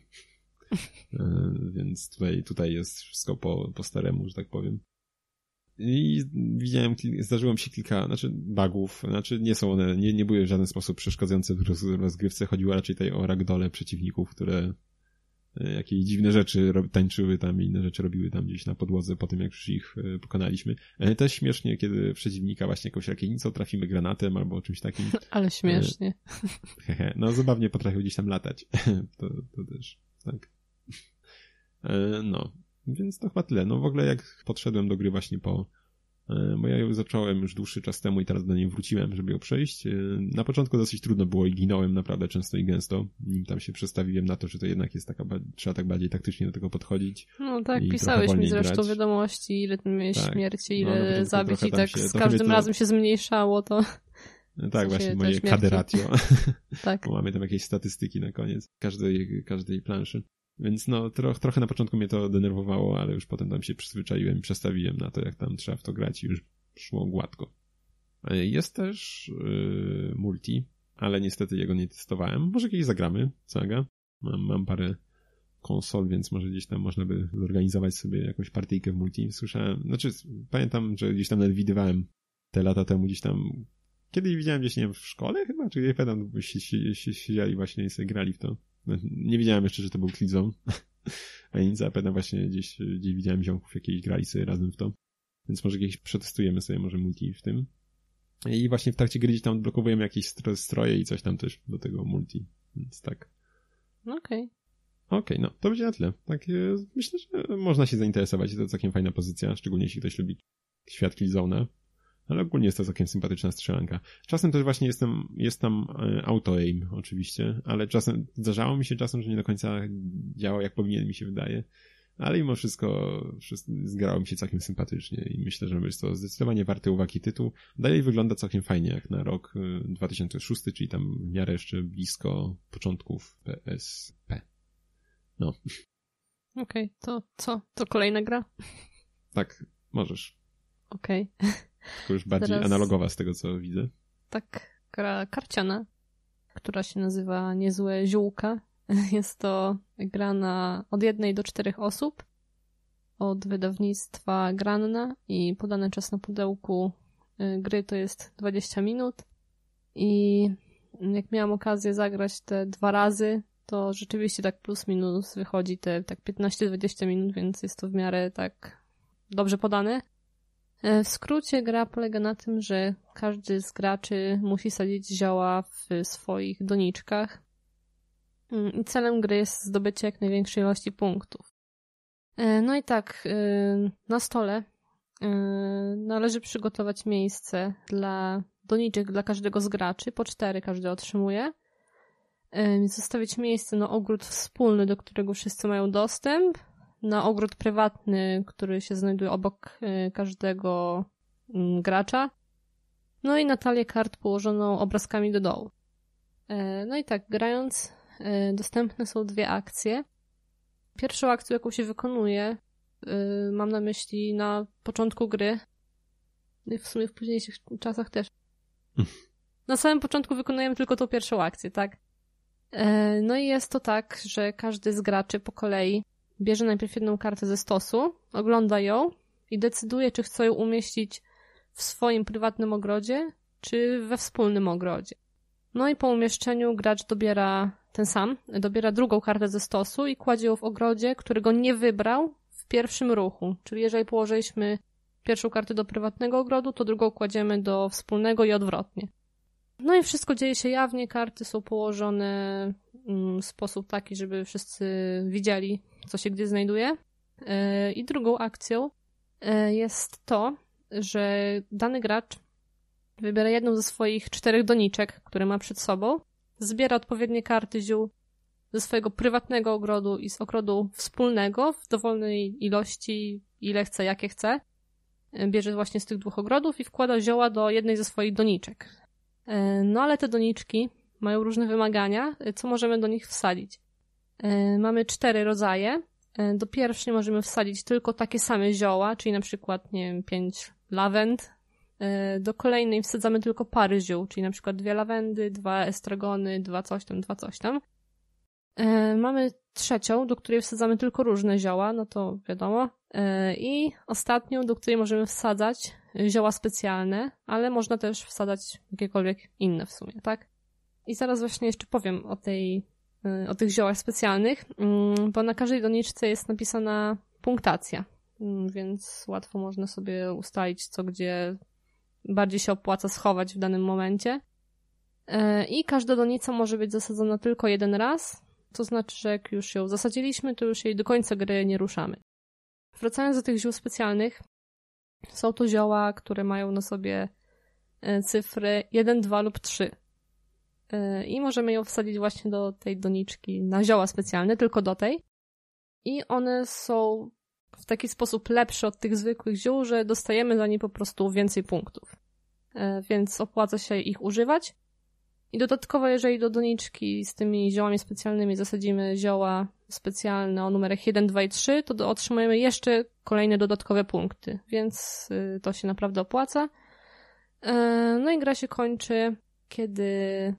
E, więc tutaj, tutaj jest wszystko po, po staremu, że tak powiem. I widziałem, zdarzyło mi się kilka, znaczy bugów, znaczy nie są one, nie, nie były w żaden sposób przeszkadzające w rozgrywce, chodziło raczej tutaj o ragdole przeciwników, które e, jakieś dziwne rzeczy tańczyły tam i inne rzeczy robiły tam gdzieś na podłodze po tym, jak już ich e, pokonaliśmy. Też śmiesznie, kiedy przeciwnika właśnie jakąś rakietnicą trafimy granatem albo czymś takim. <laughs> Ale śmiesznie. <laughs> No zabawnie potrafił gdzieś tam latać. <laughs> To, to też, tak. E, no, więc to chyba tyle. No w ogóle jak podszedłem do gry właśnie po e, bo ja ją zacząłem już dłuższy czas temu i teraz do niej wróciłem, żeby ją przejść. E, na początku dosyć trudno było i ginąłem naprawdę często i gęsto. Nim tam się przestawiłem na to, że to jednak jest taka, trzeba tak bardziej taktycznie do tego podchodzić. No tak, pisałeś mi zresztą grać. wiadomości, ile ty miałeś tak. śmierci, no, ile no, zabić i tak się, z każdym to... razem się zmniejszało to. <laughs> Tak, właśnie, moje kaderatio. <laughs> tak. <laughs> Bo mamy tam jakieś statystyki na koniec każdej, każdej planszy. Więc no, troch, trochę na początku mnie to denerwowało, ale już potem tam się przyzwyczaiłem i przestawiłem na to, jak tam trzeba w to grać i już szło gładko. E, jest też yy, multi, ale niestety jego nie testowałem. Może kiedyś zagramy, Saga. Mam, mam parę konsol, więc może gdzieś tam można by zorganizować sobie jakąś partyjkę w multi. Słyszałem, znaczy pamiętam, że gdzieś tam nawet widywałem te lata temu gdzieś tam Kiedyś widziałem gdzieś, nie wiem, w szkole chyba, czy nie pamiętam, siedzieli właśnie i grali w to. No, nie wiedziałem jeszcze, że to był Killzone. <laughs> A nic, a pewno właśnie gdzieś, gdzieś widziałem ziomków jakieś grali sobie razem w to. Więc może kiedyś przetestujemy sobie może multi w tym. I właśnie w trakcie gry gdzieś tam odblokowujemy jakieś stroje i coś tam też do tego multi. Więc tak. Okej. Okay. Okej, okay, no to będzie na tyle. Tak, myślę, że można się zainteresować. To całkiem fajna pozycja, szczególnie jeśli ktoś lubi świat Killzone'a ale ogólnie jest to całkiem sympatyczna strzelanka. Czasem też właśnie jestem, jest tam e, auto-aim oczywiście, ale czasem, zdarzało mi się czasem, że nie do końca działa jak powinien mi się wydaje, ale mimo wszystko, wszystko zgrało mi się całkiem sympatycznie i myślę, że jest to zdecydowanie warty uwagi tytuł. Dalej wygląda całkiem fajnie jak na rok 2006, e, czyli tam w miarę jeszcze blisko początków PSP. No. Okej, okay, to co? To kolejna gra? Tak, możesz. Okej. Okay. Tylko już bardziej Teraz... analogowa z tego, co widzę. Tak, gra karciana, która się nazywa Niezłe Ziółka. <laughs> Jest to gra na od jednej do czterech osób od wydawnictwa Granna i podany czas na pudełku y, gry to jest 20 minut i jak miałam okazję zagrać te dwa razy, to rzeczywiście tak plus minus wychodzi te tak 15-20 minut, więc jest to w miarę tak dobrze podane. E, w skrócie gra polega na tym, że każdy z graczy musi sadzić zioła w swoich doniczkach mm, i celem gry jest zdobycie jak największej ilości punktów. E, no i tak, e, na stole należy przygotować miejsce dla doniczek dla każdego z graczy, po cztery każdy otrzymuje. Zostawić miejsce na ogród wspólny, do którego wszyscy mają dostęp, na ogród prywatny, który się znajduje obok y, każdego mm, gracza. No i na talię kart położoną obrazkami do dołu. E, no i tak, grając, dostępne są dwie akcje. Pierwszą akcję, jaką się wykonuje, mam na myśli na początku gry, no w sumie w późniejszych czasach też. Na samym początku wykonujemy tylko tą pierwszą akcję, tak? No i jest to tak, że każdy z graczy po kolei bierze najpierw jedną kartę ze stosu, ogląda ją i decyduje, czy chce ją umieścić w swoim prywatnym ogrodzie, czy we wspólnym ogrodzie. No i po umieszczeniu gracz dobiera ten sam, dobiera drugą kartę ze stosu i kładzie ją w ogrodzie, którego nie wybrał w pierwszym ruchu. Czyli jeżeli położyliśmy pierwszą kartę do prywatnego ogrodu, to drugą kładziemy do wspólnego i odwrotnie. No i wszystko dzieje się jawnie, karty są położone mm, w sposób taki, żeby wszyscy widzieli, co się gdzie znajduje. E, I drugą akcją e, jest to, że dany gracz wybiera jedną ze swoich czterech doniczek, które ma przed sobą, zbiera odpowiednie karty ziół ze swojego prywatnego ogrodu i z ogrodu wspólnego w dowolnej ilości, ile chce, jakie chce. E, bierze właśnie z tych dwóch ogrodów i wkłada zioła do jednej ze swoich doniczek. No ale te doniczki mają różne wymagania, co możemy do nich wsadzić. E, mamy cztery rodzaje. E, do pierwszej możemy wsadzić tylko takie same zioła, czyli na przykład, nie wiem, pięć lawend. E, do kolejnej wsadzamy tylko pary ziół, czyli na przykład dwie lawendy, dwa estragony, dwa coś tam, dwa coś tam. Mamy trzecią, do której wsadzamy tylko różne zioła, no to wiadomo. I ostatnią, do której możemy wsadzać zioła specjalne, ale można też wsadzać jakiekolwiek inne w sumie, tak? I zaraz właśnie jeszcze powiem o tej o tych ziołach specjalnych, mm, bo na każdej doniczce jest napisana punktacja, mm, więc łatwo można sobie ustalić, co gdzie bardziej się opłaca schować w danym momencie. Y, I każda donica może być zasadzona tylko jeden raz, to znaczy, że jak już ją zasadziliśmy, to już jej do końca gry nie ruszamy. Wracając do tych ziół specjalnych, są to zioła, które mają na sobie y, cyfry 1, 2 lub 3. Y, i możemy ją wsadzić właśnie do tej doniczki na zioła specjalne, tylko do tej. I one są w taki sposób lepsze od tych zwykłych ziół, że dostajemy za nie po prostu więcej punktów. Y, więc opłaca się ich używać. I dodatkowo, jeżeli do doniczki z tymi ziołami specjalnymi zasadzimy zioła specjalne o numerach 1, 2 i 3, to otrzymujemy jeszcze kolejne dodatkowe punkty, więc y, to się naprawdę opłaca. No i gra się kończy, kiedy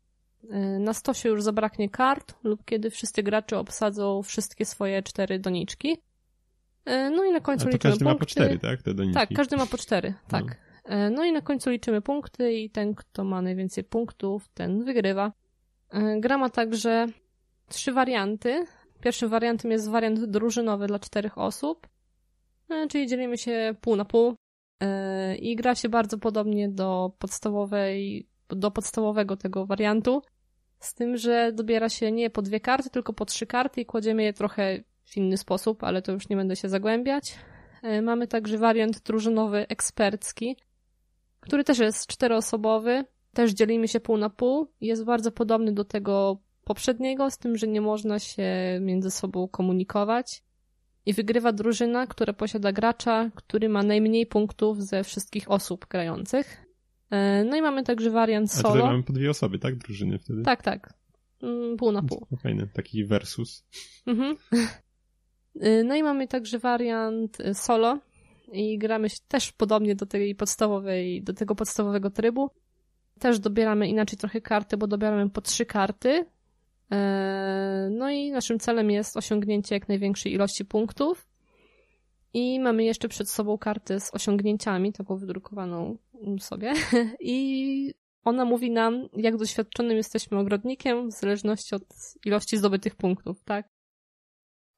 na stosie już zabraknie kart lub kiedy wszyscy gracze obsadzą wszystkie swoje cztery doniczki. Y, no i na końcu liczymy każdy punkty. ma po cztery, tak? Te doniczki. Tak, każdy ma po cztery, no. tak. No. no i na końcu liczymy punkty i ten, kto ma najwięcej punktów, ten wygrywa. Y, gra ma także trzy warianty. Pierwszym wariantem jest wariant drużynowy dla czterech osób, czyli dzielimy się pół na pół i gra się bardzo podobnie do podstawowej, do podstawowego tego wariantu. Z tym, że dobiera się nie po dwie karty, tylko po trzy karty i kładziemy je trochę w inny sposób, ale to już nie będę się zagłębiać. E, mamy także wariant drużynowy ekspercki, który też jest czteroosobowy. Też dzielimy się pół na pół. Jest bardzo podobny do tego poprzedniego, z tym, że nie można się między sobą komunikować. I wygrywa drużyna, która posiada gracza, który ma najmniej punktów ze wszystkich osób grających. E, no i mamy także wariant solo. A tutaj mamy po dwie osoby, tak? Drużyny wtedy? Tak, tak. Mm, pół na pół. Fajny, taki versus. Mhm. E, no i mamy także wariant e, solo i gramy też podobnie do tej podstawowej, do tego podstawowego trybu. Też dobieramy inaczej trochę karty, bo dobieramy po trzy karty. No i naszym celem jest osiągnięcie jak największej ilości punktów. I mamy jeszcze przed sobą kartę z osiągnięciami, taką wydrukowaną sobie. <laughs> I ona mówi nam, jak doświadczonym jesteśmy ogrodnikiem, w zależności od ilości zdobytych punktów, tak?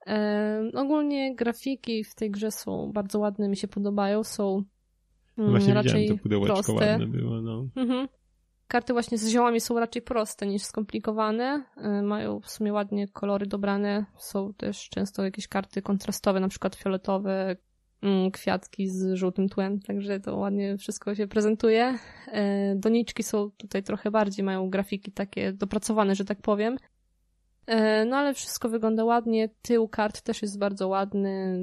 E, ogólnie grafiki w tej grze są bardzo ładne, mi się podobają, są mm, Właśnie raczej to pudełeczko proste. ładne było, no. Mhm. Karty właśnie z ziołami są raczej proste niż skomplikowane. E, mają w sumie ładnie kolory dobrane. Są też często jakieś karty kontrastowe, na przykład fioletowe, kwiatki z żółtym tłem, także to ładnie wszystko się prezentuje. E, doniczki są tutaj trochę bardziej, mają grafiki takie dopracowane, że tak powiem. E, no ale wszystko wygląda ładnie. Tył kart też jest bardzo ładny.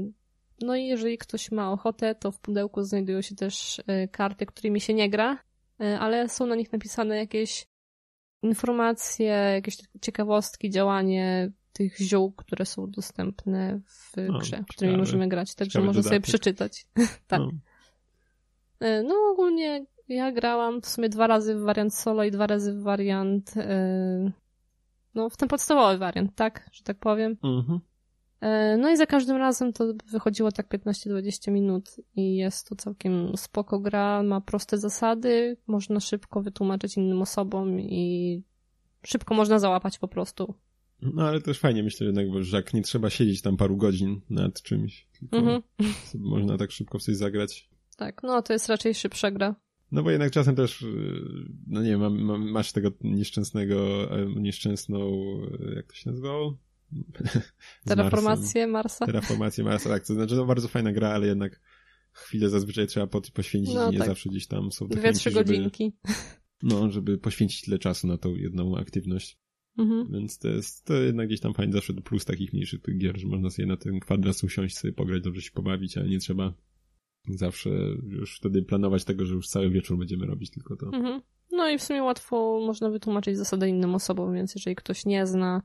No i jeżeli ktoś ma ochotę, to w pudełku znajdują się też karty, którymi się nie gra, E, ale są na nich napisane jakieś informacje, jakieś ciekawostki, działanie tych ziół, które są dostępne w o, grze, ciekawe. którymi możemy grać, także można dodatek. sobie przeczytać. <laughs> tak. No. E, no ogólnie ja grałam w sumie dwa razy w wariant solo i dwa razy w wariant yy, no w ten podstawowy wariant, tak, że tak powiem. Mhm. E, no i za każdym razem to wychodziło tak 15-20 minut i jest to całkiem spoko gra, ma proste zasady, można szybko wytłumaczyć innym osobom i szybko można załapać po prostu. No ale też fajnie myślę jednak, że jak nie trzeba siedzieć tam paru godzin nad czymś, tylko mhm. można tak szybko w coś zagrać. Tak, no to jest raczej szybsza gra. No bo jednak czasem też, y, no nie wiem, masz tego nieszczęsnego, e, nieszczęsną, jak to się nazywało? <laughs> Terraformację Marsa. Terraformację Marsa, tak. To znaczy, to bardzo fajna gra, ale jednak chwilę zazwyczaj trzeba poświęcić no, i nie tak. zawsze gdzieś tam są Dwie, trzy godzinki. no, żeby poświęcić tyle czasu na tą jedną aktywność. Mhm. Więc to jest to jednak gdzieś tam fajnie zawsze plus takich mniejszych tych gier, że można sobie na ten kwadrat usiąść, sobie pograć, dobrze się pobawić, ale nie trzeba zawsze już wtedy planować tego, że już cały wieczór będziemy robić tylko to. Mhm. No i w sumie łatwo można wytłumaczyć zasady innym osobom, więc jeżeli ktoś nie zna,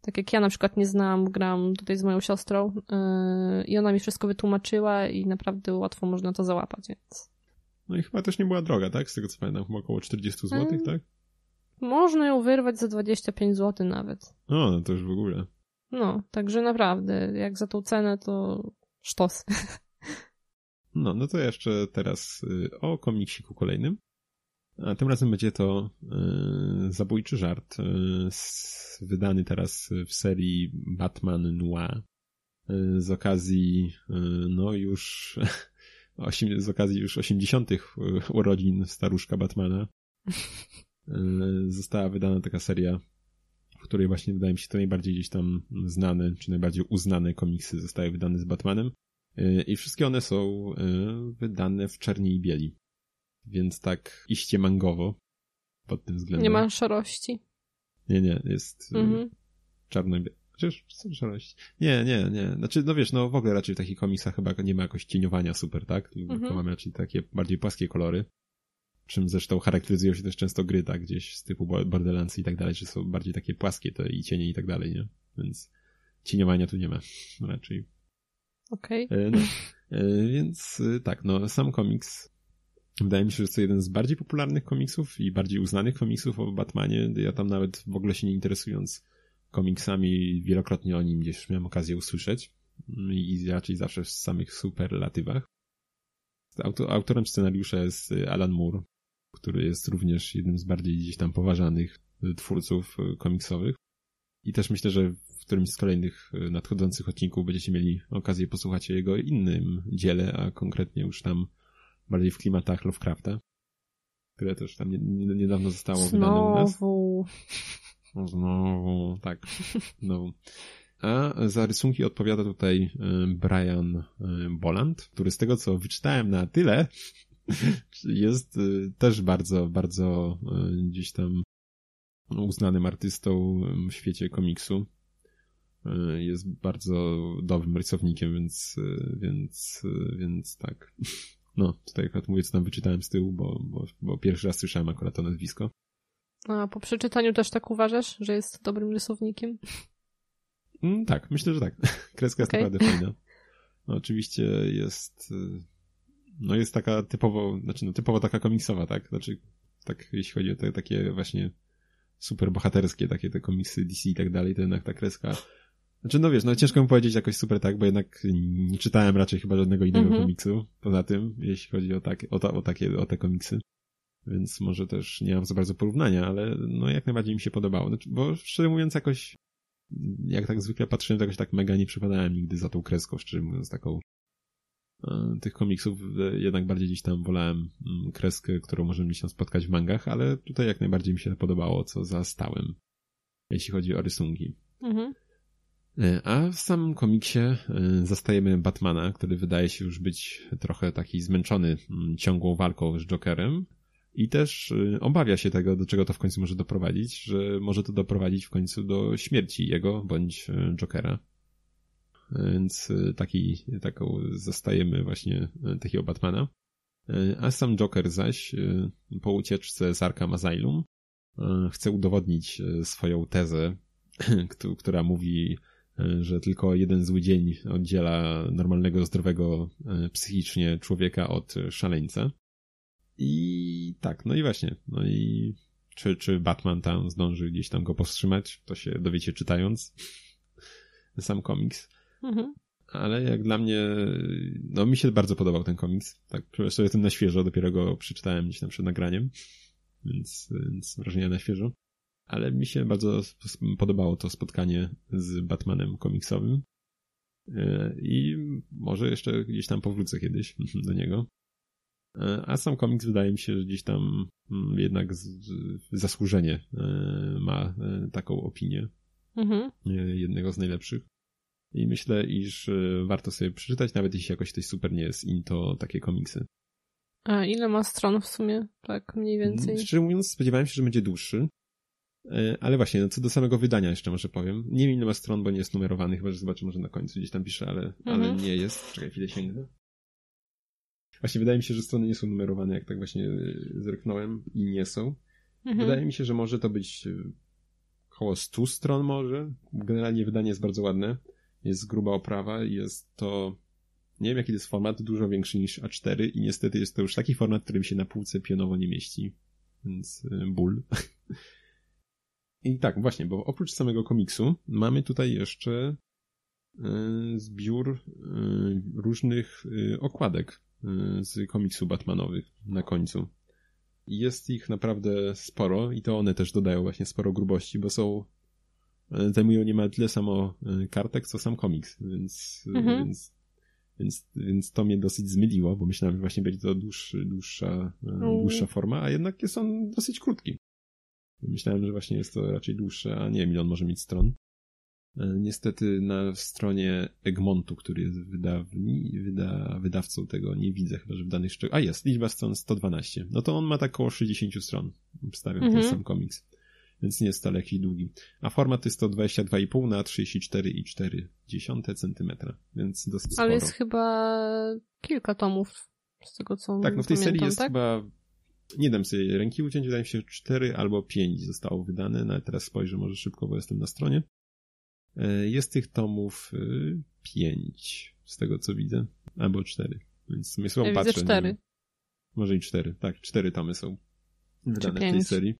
tak jak ja na przykład nie znam, gram tutaj z moją siostrą yy, i ona mi wszystko wytłumaczyła i naprawdę łatwo można to załapać, więc... No i chyba też nie była droga, tak? Z tego co pamiętam, chyba około 40 zł, yy, tak? Można ją wyrwać za 25 zł nawet. O, no to już w ogóle. No, także naprawdę, jak za tą cenę to sztos. No, no to jeszcze teraz y, o komiksiku kolejnym. A tym razem będzie to y, Zabójczy Żart, y, wydany teraz w serii Batman Noir. Y, z okazji, y, no już, <laughs> z okazji już 80. urodzin staruszka Batmana. <laughs> Została wydana taka seria, w której właśnie wydaje mi się to najbardziej gdzieś tam znane, czy najbardziej uznane komiksy zostały wydane z Batmanem. I wszystkie one są wydane w czerni i bieli. Więc tak iście mangowo pod tym względem. Nie ma szarości. Nie, nie, jest mhm. czarno i bieli. Chociaż są szarości. Nie, nie, nie. Znaczy, no wiesz, no w ogóle raczej w takich komiksach chyba nie ma jakoś cieniowania super, tak? Tylko mhm. mamy raczej takie bardziej płaskie kolory. Czym zresztą charakteryzują się też często gry, tak? Gdzieś z typu Borderlands i tak dalej, że są bardziej takie płaskie to i cienie i tak dalej, nie? Więc cieniowania tu nie ma raczej. Okej. Okay. E, no, e, więc e, tak, no sam komiks wydaje mi się, że to jeden z bardziej popularnych komiksów i bardziej uznanych komiksów o Batmanie. Ja tam nawet w ogóle się nie interesując komiksami, wielokrotnie o nim gdzieś miałem okazję usłyszeć i raczej zawsze w samych superlatywach. Autorem scenariusza jest Alan Moore, który jest również jednym z bardziej gdzieś tam poważanych twórców komiksowych. I też myślę, że którymś z kolejnych e, nadchodzących odcinków będziecie mieli okazję posłuchać o jego innym dziele, a konkretnie już tam bardziej w klimatach Lovecrafta, które też tam niedawno zostało Znowu. wydane u nas. No, znowu, tak. Znowu. A za rysunki odpowiada tutaj Brian Boland, który z tego co wyczytałem na tyle, <laughs> jest też bardzo, bardzo gdzieś tam uznanym artystą w świecie komiksu. E, jest bardzo dobrym rysownikiem, więc, więc, więc tak. <laughs> No, tutaj akurat mówię, co tam wyczytałem z tyłu, bo, bo, bo pierwszy raz słyszałem akurat to nazwisko. A po przeczytaniu też tak uważasz, że jest dobrym rysownikiem? Mm, tak, myślę, że tak. <laughs> Kreska jest okay. naprawdę fajna. No, oczywiście jest, no jest taka typowo, znaczy no typowo taka komiksowa, tak? Znaczy, tak jeśli chodzi o te takie właśnie super bohaterskie, takie te komiksy DC i tak dalej, to jednak ta kreska znaczy, no wiesz, no ciężko mi powiedzieć jakoś super tak, bo jednak nie czytałem raczej chyba żadnego innego mm -hmm. komiksu poza tym, jeśli chodzi o, tak, o, ta, o takie, o te komiksy. Więc może też nie mam za bardzo porównania, ale no jak najbardziej mi się podobało. Znaczy, bo szczerze mówiąc jakoś, jak tak zwykle patrzyłem, to jakoś tak mega nie przypadałem nigdy za tą kreską, szczerze mówiąc taką tych komiksów e, jednak bardziej gdzieś tam wolałem mm, kreskę, którą możemy tam spotkać w mangach, ale tutaj jak najbardziej mi się podobało, co zastałem, jeśli chodzi o rysunki. Mhm. E, a w samym komiksie e, zastajemy Batmana, który wydaje się już być trochę taki zmęczony mm, ciągłą walką z Jokerem i też e, obawia się tego, do czego to w końcu może doprowadzić, że może to doprowadzić w końcu do śmierci jego bądź Jokera. Więc taki, taką zastajemy właśnie takiego Batmana. A sam Joker zaś po ucieczce z Arkham Asylum chce udowodnić swoją tezę, <clears throat> która mówi, że tylko jeden zły dzień oddziela normalnego, zdrowego psychicznie człowieka od szaleńca. I tak, no i właśnie, no i czy, czy Batman tam zdąży gdzieś tam go powstrzymać, to się dowiecie czytając <laughs> sam komiks. Mhm. Ale jak dla mnie, no mi się bardzo podobał ten komiks. Tak, sobie jestem na świeżo, dopiero go przeczytałem gdzieś tam przed nagraniem, więc, więc wrażenia na świeżo. Ale mi się bardzo podobało to spotkanie z Batmanem komiksowym. E, I może jeszcze gdzieś tam powrócę kiedyś <laughs> do niego. E, a sam komiks wydaje mi się, że gdzieś tam mm, jednak zasłużenie e, ma taką opinię. Mhm. Jednego z najlepszych. I myślę, iż e, warto sobie przeczytać, nawet jeśli jakoś ktoś super nie jest into takie komiksy. A ile ma stron w sumie? Tak, mniej więcej. Mm, szczerze mówiąc, spodziewałem się, że będzie dłuższy. E, ale właśnie, no co do samego wydania jeszcze może powiem. Nie wiem ile ma stron, bo nie jest numerowany, chyba że zobaczę może na końcu gdzieś tam pisze, ale, mhm. ale nie jest. Czekaj chwilę sięgnę. Właśnie wydaje mi się, że strony nie są numerowane, jak tak właśnie e, zerknąłem i nie są. Mhm. Wydaje mi się, że może to być około 100 stron może. Generalnie wydanie jest bardzo ładne jest gruba oprawa jest to, nie wiem jaki to jest format, dużo większy niż A4 i niestety jest to już taki format, którym się na półce pionowo nie mieści, więc y, ból. <laughs> I tak, właśnie, bo oprócz samego komiksu mamy tutaj jeszcze y, zbiór y, różnych okładek z komiksu Batmanowych na końcu. Jest ich naprawdę sporo i to one też dodają właśnie sporo grubości, bo są zajmują niemal tyle samo e, kartek, co sam komiks, więc, e, mhm. więc, więc, więc to mnie dosyć zmyliło, bo myślałem, że właśnie będzie to dłuższy, dłuższa, dłuższa forma, a jednak jest on dosyć krótki. Myślałem, że właśnie jest to raczej dłuższe, a nie wiem, ile on może mieć stron. Niestety na stronie Egmontu, który jest wydawni, wyda, wydawcą tego, nie widzę chyba, że w danych szczegółach. A jest, liczba stron 112. No to on ma tak około 60 stron. Wstawiam mhm. ten sam komiks więc nie jest wcale jakiś długi. A format jest to 22,5 na 34,4 cm, więc dosyć sporo. Ale jest chyba kilka tomów z tego co Tak, no w tej pamiętam, serii jest tak? chyba nie dam sobie ręki uciąć, wydaje mi się 4 albo 5 zostało wydane, no teraz spojrzę może szybko, bo jestem na stronie. E, jest tych tomów 5 e, z tego co widzę, albo 4, więc w sumie słabo ja patrzę. 4. Może i 4, tak, 4 tomy są wydane w tej serii.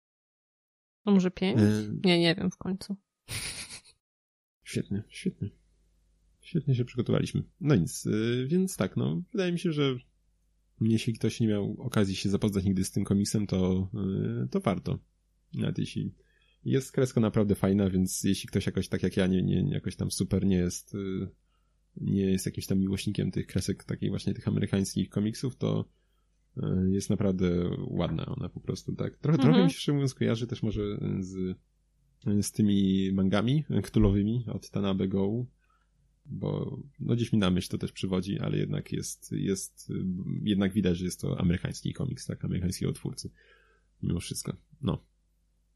A może pięć? Y nie, nie wiem w końcu. Świetnie, świetnie. Świetnie się przygotowaliśmy. No nic, y, więc tak, no, wydaje mi się, że jeśli ktoś nie miał okazji się zapoznać nigdy z tym komiksem, to, y, to warto. Nawet jeśli jest kreska naprawdę fajna, więc jeśli ktoś jakoś tak jak ja, nie, nie jakoś tam super nie jest, nie jest jakimś tam miłośnikiem tych kresek, takich właśnie tych amerykańskich komiksów, to jest naprawdę ładna ona po prostu, tak. Trochę, mhm. trochę mi się szczerze mówiąc kojarzy też może z, z tymi mangami ktulowymi od Tanabe Go, bo no gdzieś mi na myśl to też przywodzi, ale jednak jest, jest, jednak widać, że jest to amerykański komiks, tak, amerykańskiego twórcy. Mimo wszystko. No.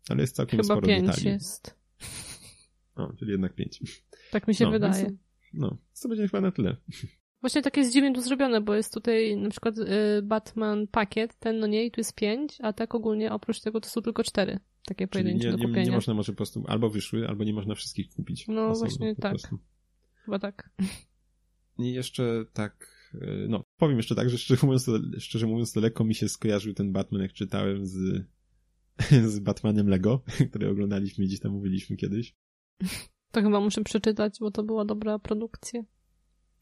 Ale jest całkiem Chyba sporo pięć detali. jest. O, czyli jednak pięć. Tak mi się no, wydaje. Więc, no, to będzie chyba na tyle. Właśnie tak jest dziwnie to zrobione, bo jest tutaj na przykład y, Batman pakiet, ten no nie, i tu jest pięć, a tak ogólnie oprócz tego to są tylko cztery takie pojedyncze nie, do kupienia. Nie, nie można może po prostu albo wyszły, albo nie można wszystkich kupić. No osobno, właśnie tak. Prostu. Chyba tak. I jeszcze tak, y, no powiem jeszcze tak, że szczerze mówiąc, to, szczerze mówiąc to lekko mi się skojarzył ten Batman, jak czytałem z, <laughs> z Batmanem Lego, <laughs> który oglądaliśmy gdzieś tam mówiliśmy kiedyś. To chyba muszę przeczytać, bo to była dobra produkcja.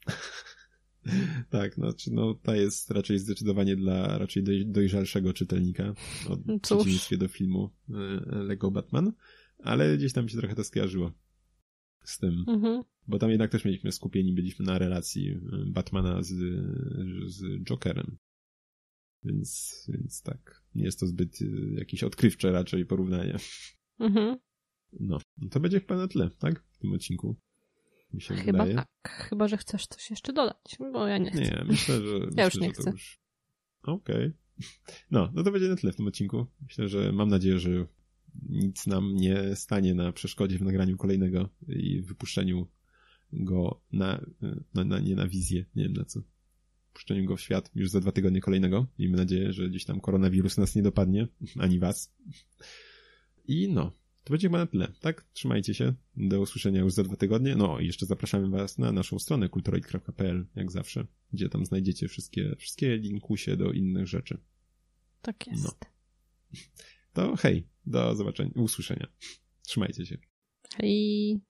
<laughs> <laughs> tak, znaczy, no ta jest raczej zdecydowanie dla raczej doj, dojrzalszego czytelnika, od no przeciwieństwie do filmu e, Lego Batman, ale gdzieś tam się trochę to skojarzyło z tym, mhm. bo tam jednak też mieliśmy skupieni, byliśmy na relacji e, Batmana z, z Jokerem. Więc, więc tak, nie jest to zbyt e, jakieś odkrywcze raczej porównanie. Mhm. No, to będzie chyba na tyle, tak? W tym odcinku mi się Chyba wydaje. tak. Chyba, że chcesz coś jeszcze dodać, bo ja nie chcę. Nie, myślę, że... <laughs> ja myślę, już nie chcę. Już... Okej. Okay. No, no to będzie na tyle w tym odcinku. Myślę, że mam nadzieję, że nic nam nie stanie na przeszkodzie w nagraniu kolejnego i wypuszczeniu go na, na, na nie na wizję, nie wiem na co. Puszczeniu go w świat już za dwa tygodnie kolejnego. Miejmy nadzieję, że gdzieś tam koronawirus nas nie dopadnie, ani was. I no, to będzie chyba na tyle, tak? Trzymajcie się. Do usłyszenia już za dwa tygodnie. No i jeszcze zapraszamy Was na naszą stronę kulturoid.pl, jak zawsze, gdzie tam znajdziecie wszystkie, wszystkie linkusie do innych rzeczy. Tak jest. No. To hej, do zobaczenia, usłyszenia. Trzymajcie się. Hej.